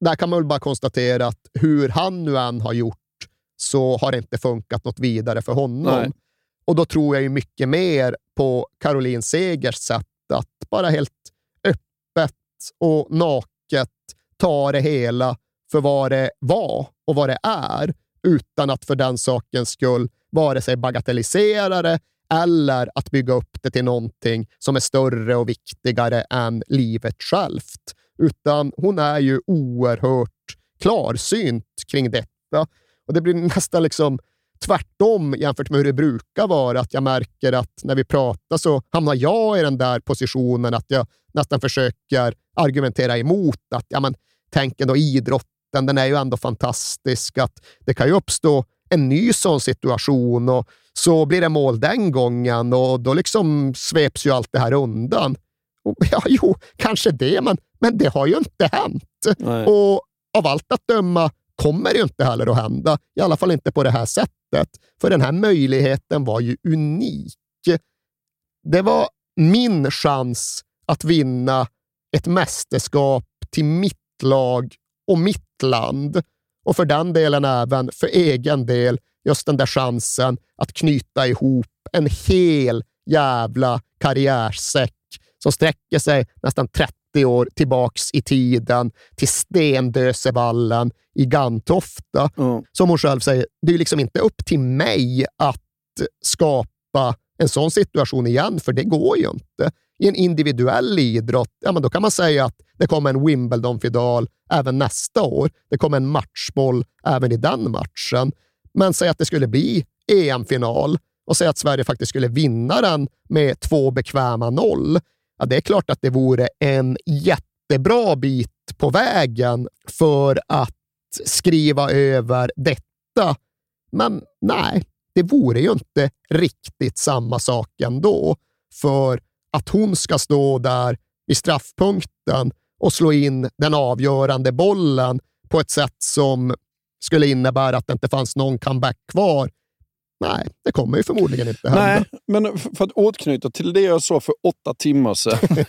där kan man väl bara konstatera att hur han nu än har gjort så har det inte funkat något vidare för honom. Nej. Och då tror jag ju mycket mer på Caroline Segers sätt att bara helt öppet och naket ta det hela för vad det var och vad det är, utan att för den sakens skull vare sig bagatellisera det eller att bygga upp det till någonting som är större och viktigare än livet självt. Utan hon är ju oerhört klarsynt kring detta. Och Det blir nästan liksom tvärtom jämfört med hur det brukar vara. Att jag märker att när vi pratar så hamnar jag i den där positionen att jag nästan försöker argumentera emot att ja, men, tänk ändå idrotten, den är ju ändå fantastisk. Att det kan ju uppstå en ny sån situation och så blir det mål den gången och då liksom sveps ju allt det här undan. Och, ja, jo, kanske det, men, men det har ju inte hänt. Nej. Och av allt att döma kommer ju inte heller att hända. I alla fall inte på det här sättet. För den här möjligheten var ju unik. Det var min chans att vinna ett mästerskap till mitt lag och mitt land. Och för den delen även för egen del just den där chansen att knyta ihop en hel jävla karriärsäck som sträcker sig nästan 30 år tillbaks i tiden till Stendösevallen i Gantofta. Som hon själv säger, det är liksom inte upp till mig att skapa en sån situation igen, för det går ju inte. I en individuell idrott, ja, men då kan man säga att det kommer en Wimbledon-final även nästa år. Det kommer en matchboll även i den matchen. Men säg att det skulle bli EM-final och säg att Sverige faktiskt skulle vinna den med två bekväma noll. Ja, det är klart att det vore en jättebra bit på vägen för att skriva över detta. Men nej, det vore ju inte riktigt samma sak ändå. För att hon ska stå där i straffpunkten och slå in den avgörande bollen på ett sätt som skulle innebära att det inte fanns någon comeback kvar. Nej, det kommer ju förmodligen inte hända. Nej, men för att återknyta till det jag sa för åtta timmar sedan.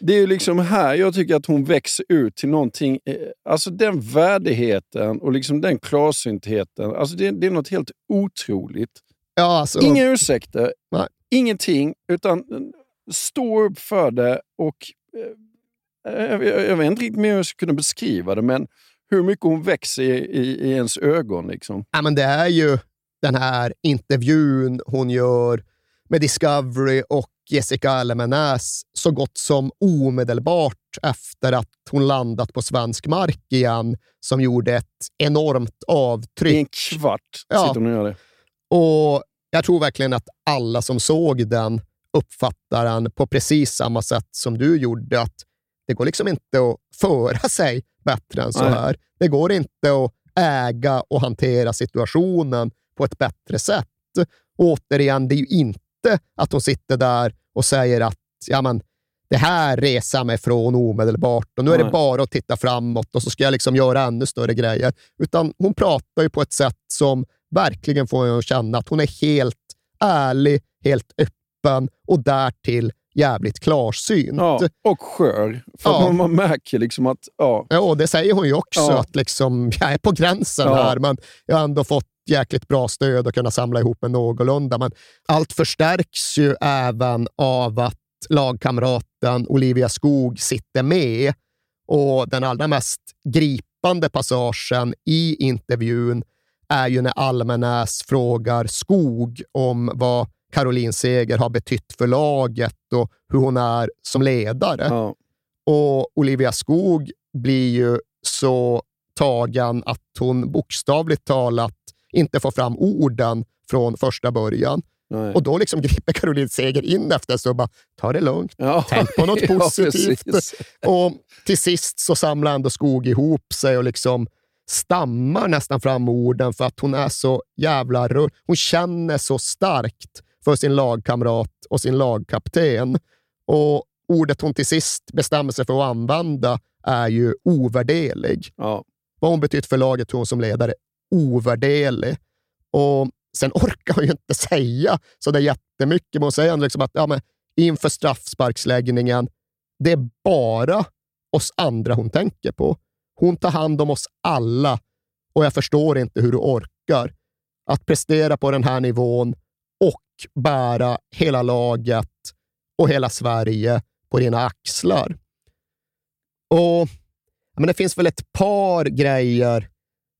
det är ju liksom här jag tycker att hon växer ut till någonting. eh, Alltså den värdigheten och liksom den klarsyntheten. Alltså det, det är något helt otroligt. Ja, alltså, Inga ursäkter, Nej. ingenting, utan eh, stå upp för det och eh, jag, jag, jag vet inte riktigt mer hur jag ska kunna beskriva det, men hur mycket hon växer i, i, i ens ögon. Liksom. Ja, men det är ju den här intervjun hon gör med Discovery och Jessica Almenäs så gott som omedelbart efter att hon landat på svensk mark igen, som gjorde ett enormt avtryck. I en kvart Ja. sitter hon och gör det. Och jag tror verkligen att alla som såg den uppfattar den på precis samma sätt som du gjorde. Att det går liksom inte att föra sig bättre än så Nej. här. Det går inte att äga och hantera situationen på ett bättre sätt. Återigen, det är ju inte att hon sitter där och säger att ja, men, det här reser mig från omedelbart och nu är det bara att titta framåt och så ska jag liksom göra ännu större grejer. Utan hon pratar ju på ett sätt som verkligen får en att känna att hon är helt ärlig, helt öppen och därtill jävligt klarsynt. Ja, och skör. För Ja. man, man märker liksom att... Ja, Ja, och det säger hon ju också, Ja. att liksom, jag är på gränsen här, men jag har ändå fått jäkligt bra stöd och kunna samla ihop mig någorlunda. Men allt förstärks ju även av att lagkamraten Olivia Skog sitter med. Och den allra mest gripande passagen i intervjun är ju när Almenäs frågar Skog om vad Caroline Seger har betytt för laget och hur hon är som ledare. ja. Och Olivia Skog blir ju så tagen att hon bokstavligt talat inte får fram orden från första början. Nej. Och då liksom griper Caroline Seger in efter sig och bara, ta det lugnt. Ja. Tänk på något Ja, positivt. precis. och till sist så samlar ändå Skog ihop sig och liksom stammar nästan fram orden för att hon är så jävla rör. Hon känner så starkt för sin lagkamrat och sin lagkapten. Och ordet hon till sist bestämmer sig för att använda är ju ovärderlig. Ja. Vad hon betytt för laget, hon som ledare, ovärderlig. Och sen orkar hon ju inte säga så där jättemycket, men hon säger liksom att ja, men inför straffsparksläggningen, det är bara oss andra hon tänker på. Hon tar hand om oss alla och jag förstår inte hur du orkar. Att prestera på den här nivån och bära hela laget och hela Sverige på dina axlar. Och men Det finns väl ett par grejer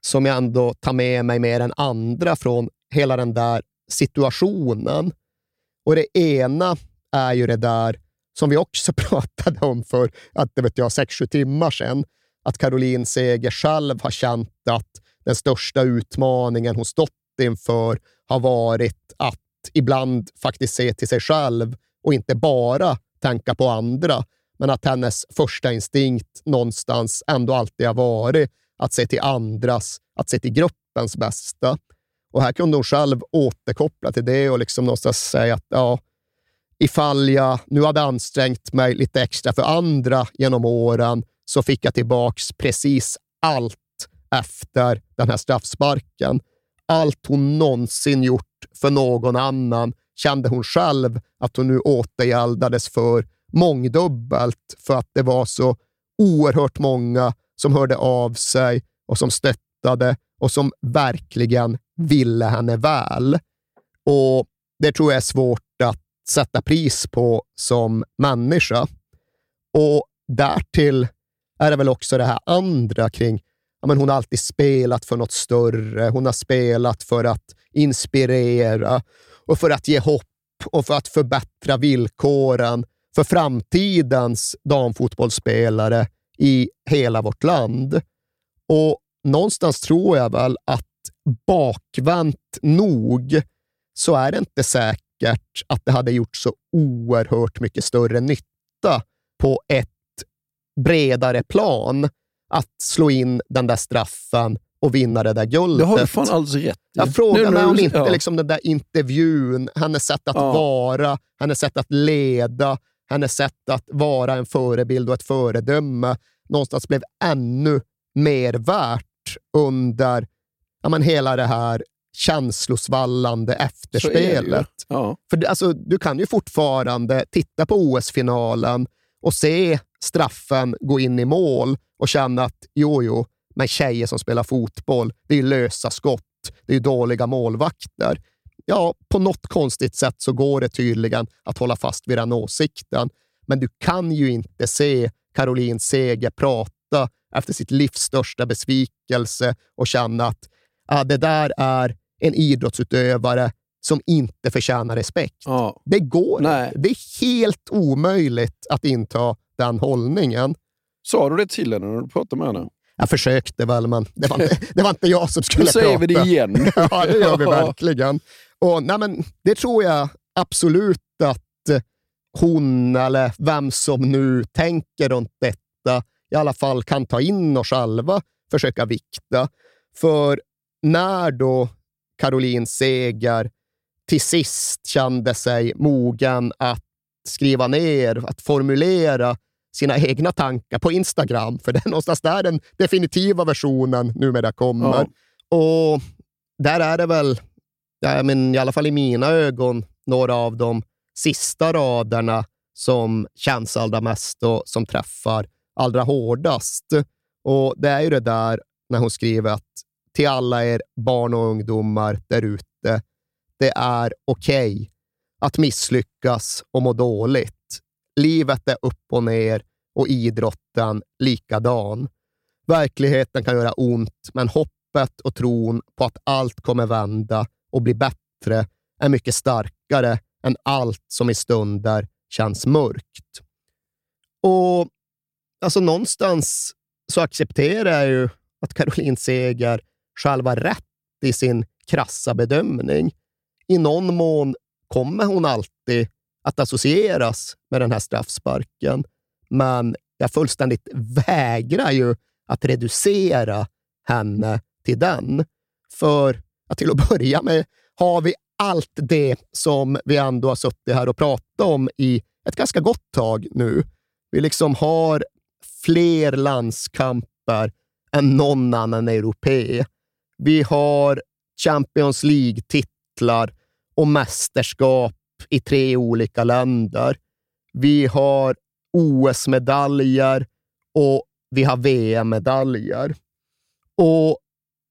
som jag ändå tar med mig mer än andra från hela den där situationen. Och Det ena är ju det där som vi också pratade om för att det vet jag, 6-7 timmar sedan. Att Caroline Seger själv har känt att den största utmaningen hon stått inför har varit att ibland faktiskt se till sig själv och inte bara tänka på andra. Men att hennes första instinkt någonstans ändå alltid har varit att se till andras, att se till gruppens bästa. Och här kunde hon själv återkoppla till det och liksom någonstans säga att ja, ifall jag nu hade ansträngt mig lite extra för andra genom åren så fick jag tillbaks precis allt efter den här straffsparken. Allt hon någonsin gjort för någon annan kände hon själv att hon nu återgäldades för mångdubbelt för att det var så oerhört många som hörde av sig och som stöttade och som verkligen ville henne väl. Och Det tror jag är svårt att sätta pris på som människa. Och därtill är det väl också det här andra kring ja, men hon har alltid spelat för något större. Hon har spelat för att inspirera och för att ge hopp och för att förbättra villkoren för framtidens damfotbollsspelare i hela vårt land. Och någonstans tror jag väl att bakvänt nog så är det inte säkert att det hade gjort så oerhört mycket större nytta på ett bredare plan att slå in den där straffen och vinna det där guldet. Det har du fan alldeles rätt. Jag frågar mig nu- om inte ja. liksom den där intervjun, hennes sätt att Ja. vara, hennes sätt att leda, hennes sätt att vara en förebild och ett föredöme någonstans blev ännu mer värt under ja, men hela det här känslosvallande efterspelet. Ja. För alltså, du kan ju fortfarande titta på OS-finalen och se straffen gå in i mål och känna att jo, jo, men tjejer som spelar fotboll, det är ju lösa skott, det är ju dåliga målvakter. Ja, på något konstigt sätt så går det tydligen att hålla fast vid den åsikten. Men du kan ju inte se Caroline Seger prata efter sitt livs största besvikelse och känna att ah, det där är en idrottsutövare som inte förtjänar respekt. Det går inte. Det är helt omöjligt att inta den hållningen. Sa du det till henne när du pratade med henne? Jag försökte väl, men det var inte, det var inte jag som skulle Nu säger prata. vi det igen. ja, det gör vi Ja. verkligen. Och, nej, men, det tror jag absolut att eh, hon, eller vem som nu tänker runt detta, i alla fall kan ta in och själva försöka vikta. För när då Caroline Seger till sist kände sig mogen att skriva ner, att formulera sina egna tankar på Instagram, för det är någonstans där den definitiva versionen numera kommer. Och där är det väl, ja, men i alla fall i mina ögon, några av de sista raderna som känns allra mest och som träffar allra hårdast. Och Det är ju det där när hon skriver att till alla er barn och ungdomar där ute, det är okej att misslyckas och må dåligt. Livet är upp och ner och idrotten likadan. Verkligheten kan göra ont, men hoppet och tron på att allt kommer vända och bli bättre är mycket starkare än allt som i stunder känns mörkt. Och alltså någonstans så accepterar jag ju att Caroline Seger själv har rätt i sin krassa bedömning. I någon mån kommer hon alltid att associeras med den här straffsparken, men jag fullständigt vägrar ju att reducera henne till den. För att till att börja med har vi allt det som vi ändå har suttit här och pratat om i ett ganska gott tag nu. Vi liksom har fler landskamper än någon annan europé. Vi har Champions League-titlar och mästerskap i tre olika länder. Vi har OS-medaljer och vi har VM-medaljer. Och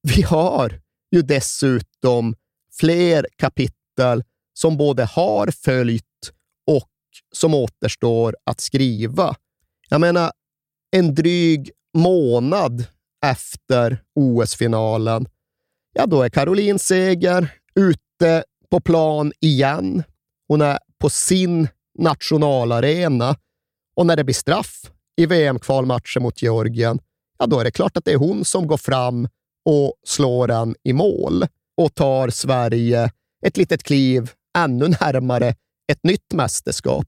vi har ju dessutom fler kapitel som både har följt och som återstår att skriva. Jag menar, en dryg månad efter OS-finalen, ja då är Caroline Seger ute på plan igen. Hon är på sin nationalarena och när det blir straff i VM-kvalmatchen mot Georgien, ja då är det klart att det är hon som går fram och slår den i mål och tar Sverige ett litet kliv ännu närmare ett nytt mästerskap.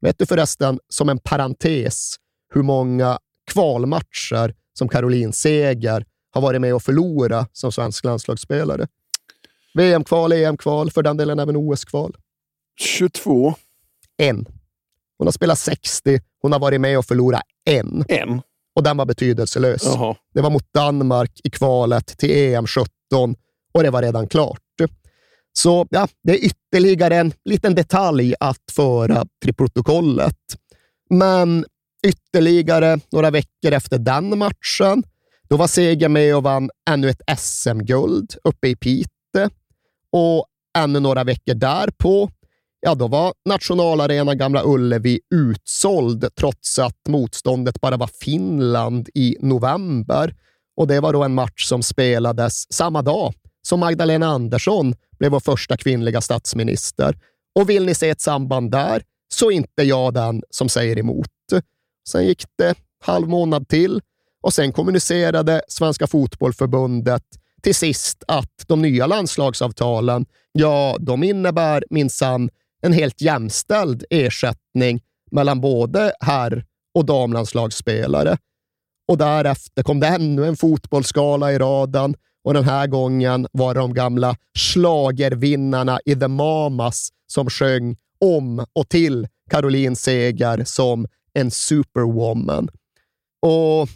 Vet du förresten, som en parentes, hur många kvalmatcher som Caroline Seger har varit med och förlora som svensk landslagsspelare? VM-kval, EM-kval, för den delen även OS-kval. 22. En. Hon har spelat 60, hon har varit med och förlorat en. En? Och den var betydelselös. Jaha. Det var mot Danmark i kvalet till EM 17 och det var redan klart. Så ja, det är ytterligare en liten detalj att föra till protokollet. Men ytterligare några veckor efter den matchen, då var Seger med och vann ännu ett SM-guld uppe i Piteå. Och ännu några veckor därpå, ja då var nationalarenan Gamla Ullevi utsåld trots att motståndet bara var Finland i november. Och det var då en match som spelades samma dag som Magdalena Andersson blev vår första kvinnliga statsminister. Och vill ni se ett samband där, så är inte jag den som säger emot. Sen gick det halv månad till och sen kommunicerade Svenska Fotbollförbundet till sist att de nya landslagsavtalen, ja, de innebär minsann en helt jämställd ersättning mellan både herr och damlandslagsspelare. Och därefter kom det ännu en fotbollsskala i raden och den här gången var det de gamla slagervinnarna i The Mamas som sjöng om och till Caroline Seger som en superwoman. Och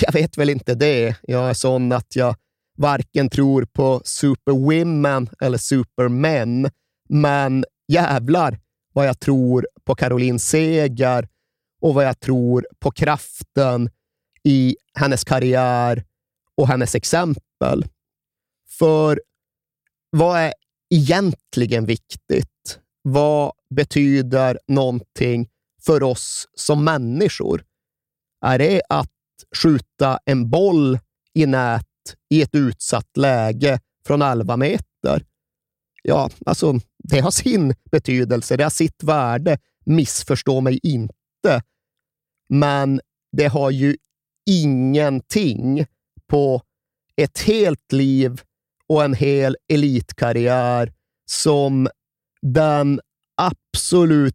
jag vet väl inte det. Jag är sån att jag varken tror på superwomen eller supermän, men jävlar vad jag tror på Caroline Seger och vad jag tror på kraften i hennes karriär och hennes exempel. För vad är egentligen viktigt? Vad betyder någonting för oss som människor? Är det att skjuta en boll i nät i ett utsatt läge från 11 meter? Ja, alltså, det har sin betydelse. Det har sitt värde. Missförstå mig inte. Men det har ju ingenting på ett helt liv och en hel elitkarriär som den absolut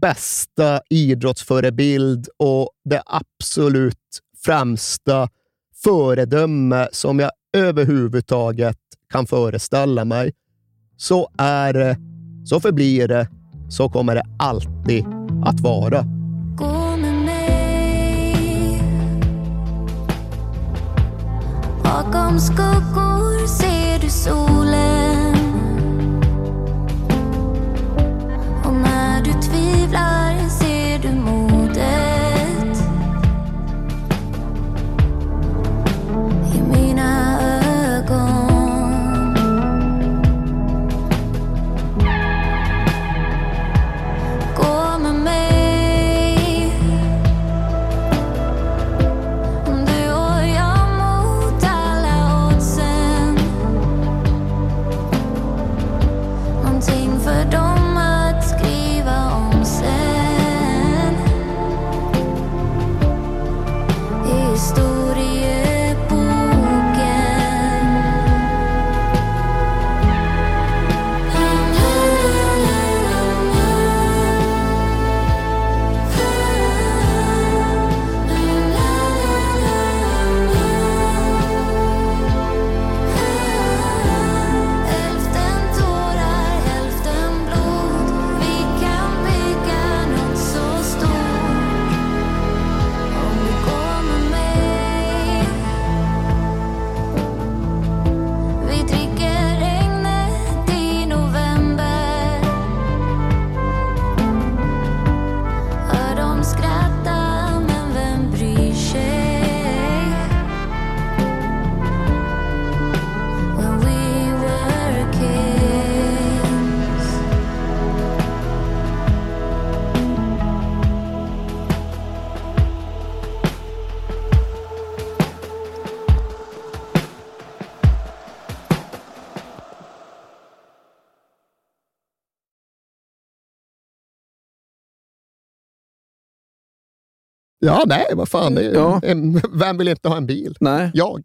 bästa idrottsförebild och det absolut främsta föredöme som jag överhuvudtaget kan föreställa mig. Så är det, så förblir det, så kommer det alltid att vara. Gå med mig. Bakom skuggor ser du solen. Och när du tvivlar Ja, nej, vad fan. Det är, Ja. en- Vem vill inte ha en bil? Nej. Jag.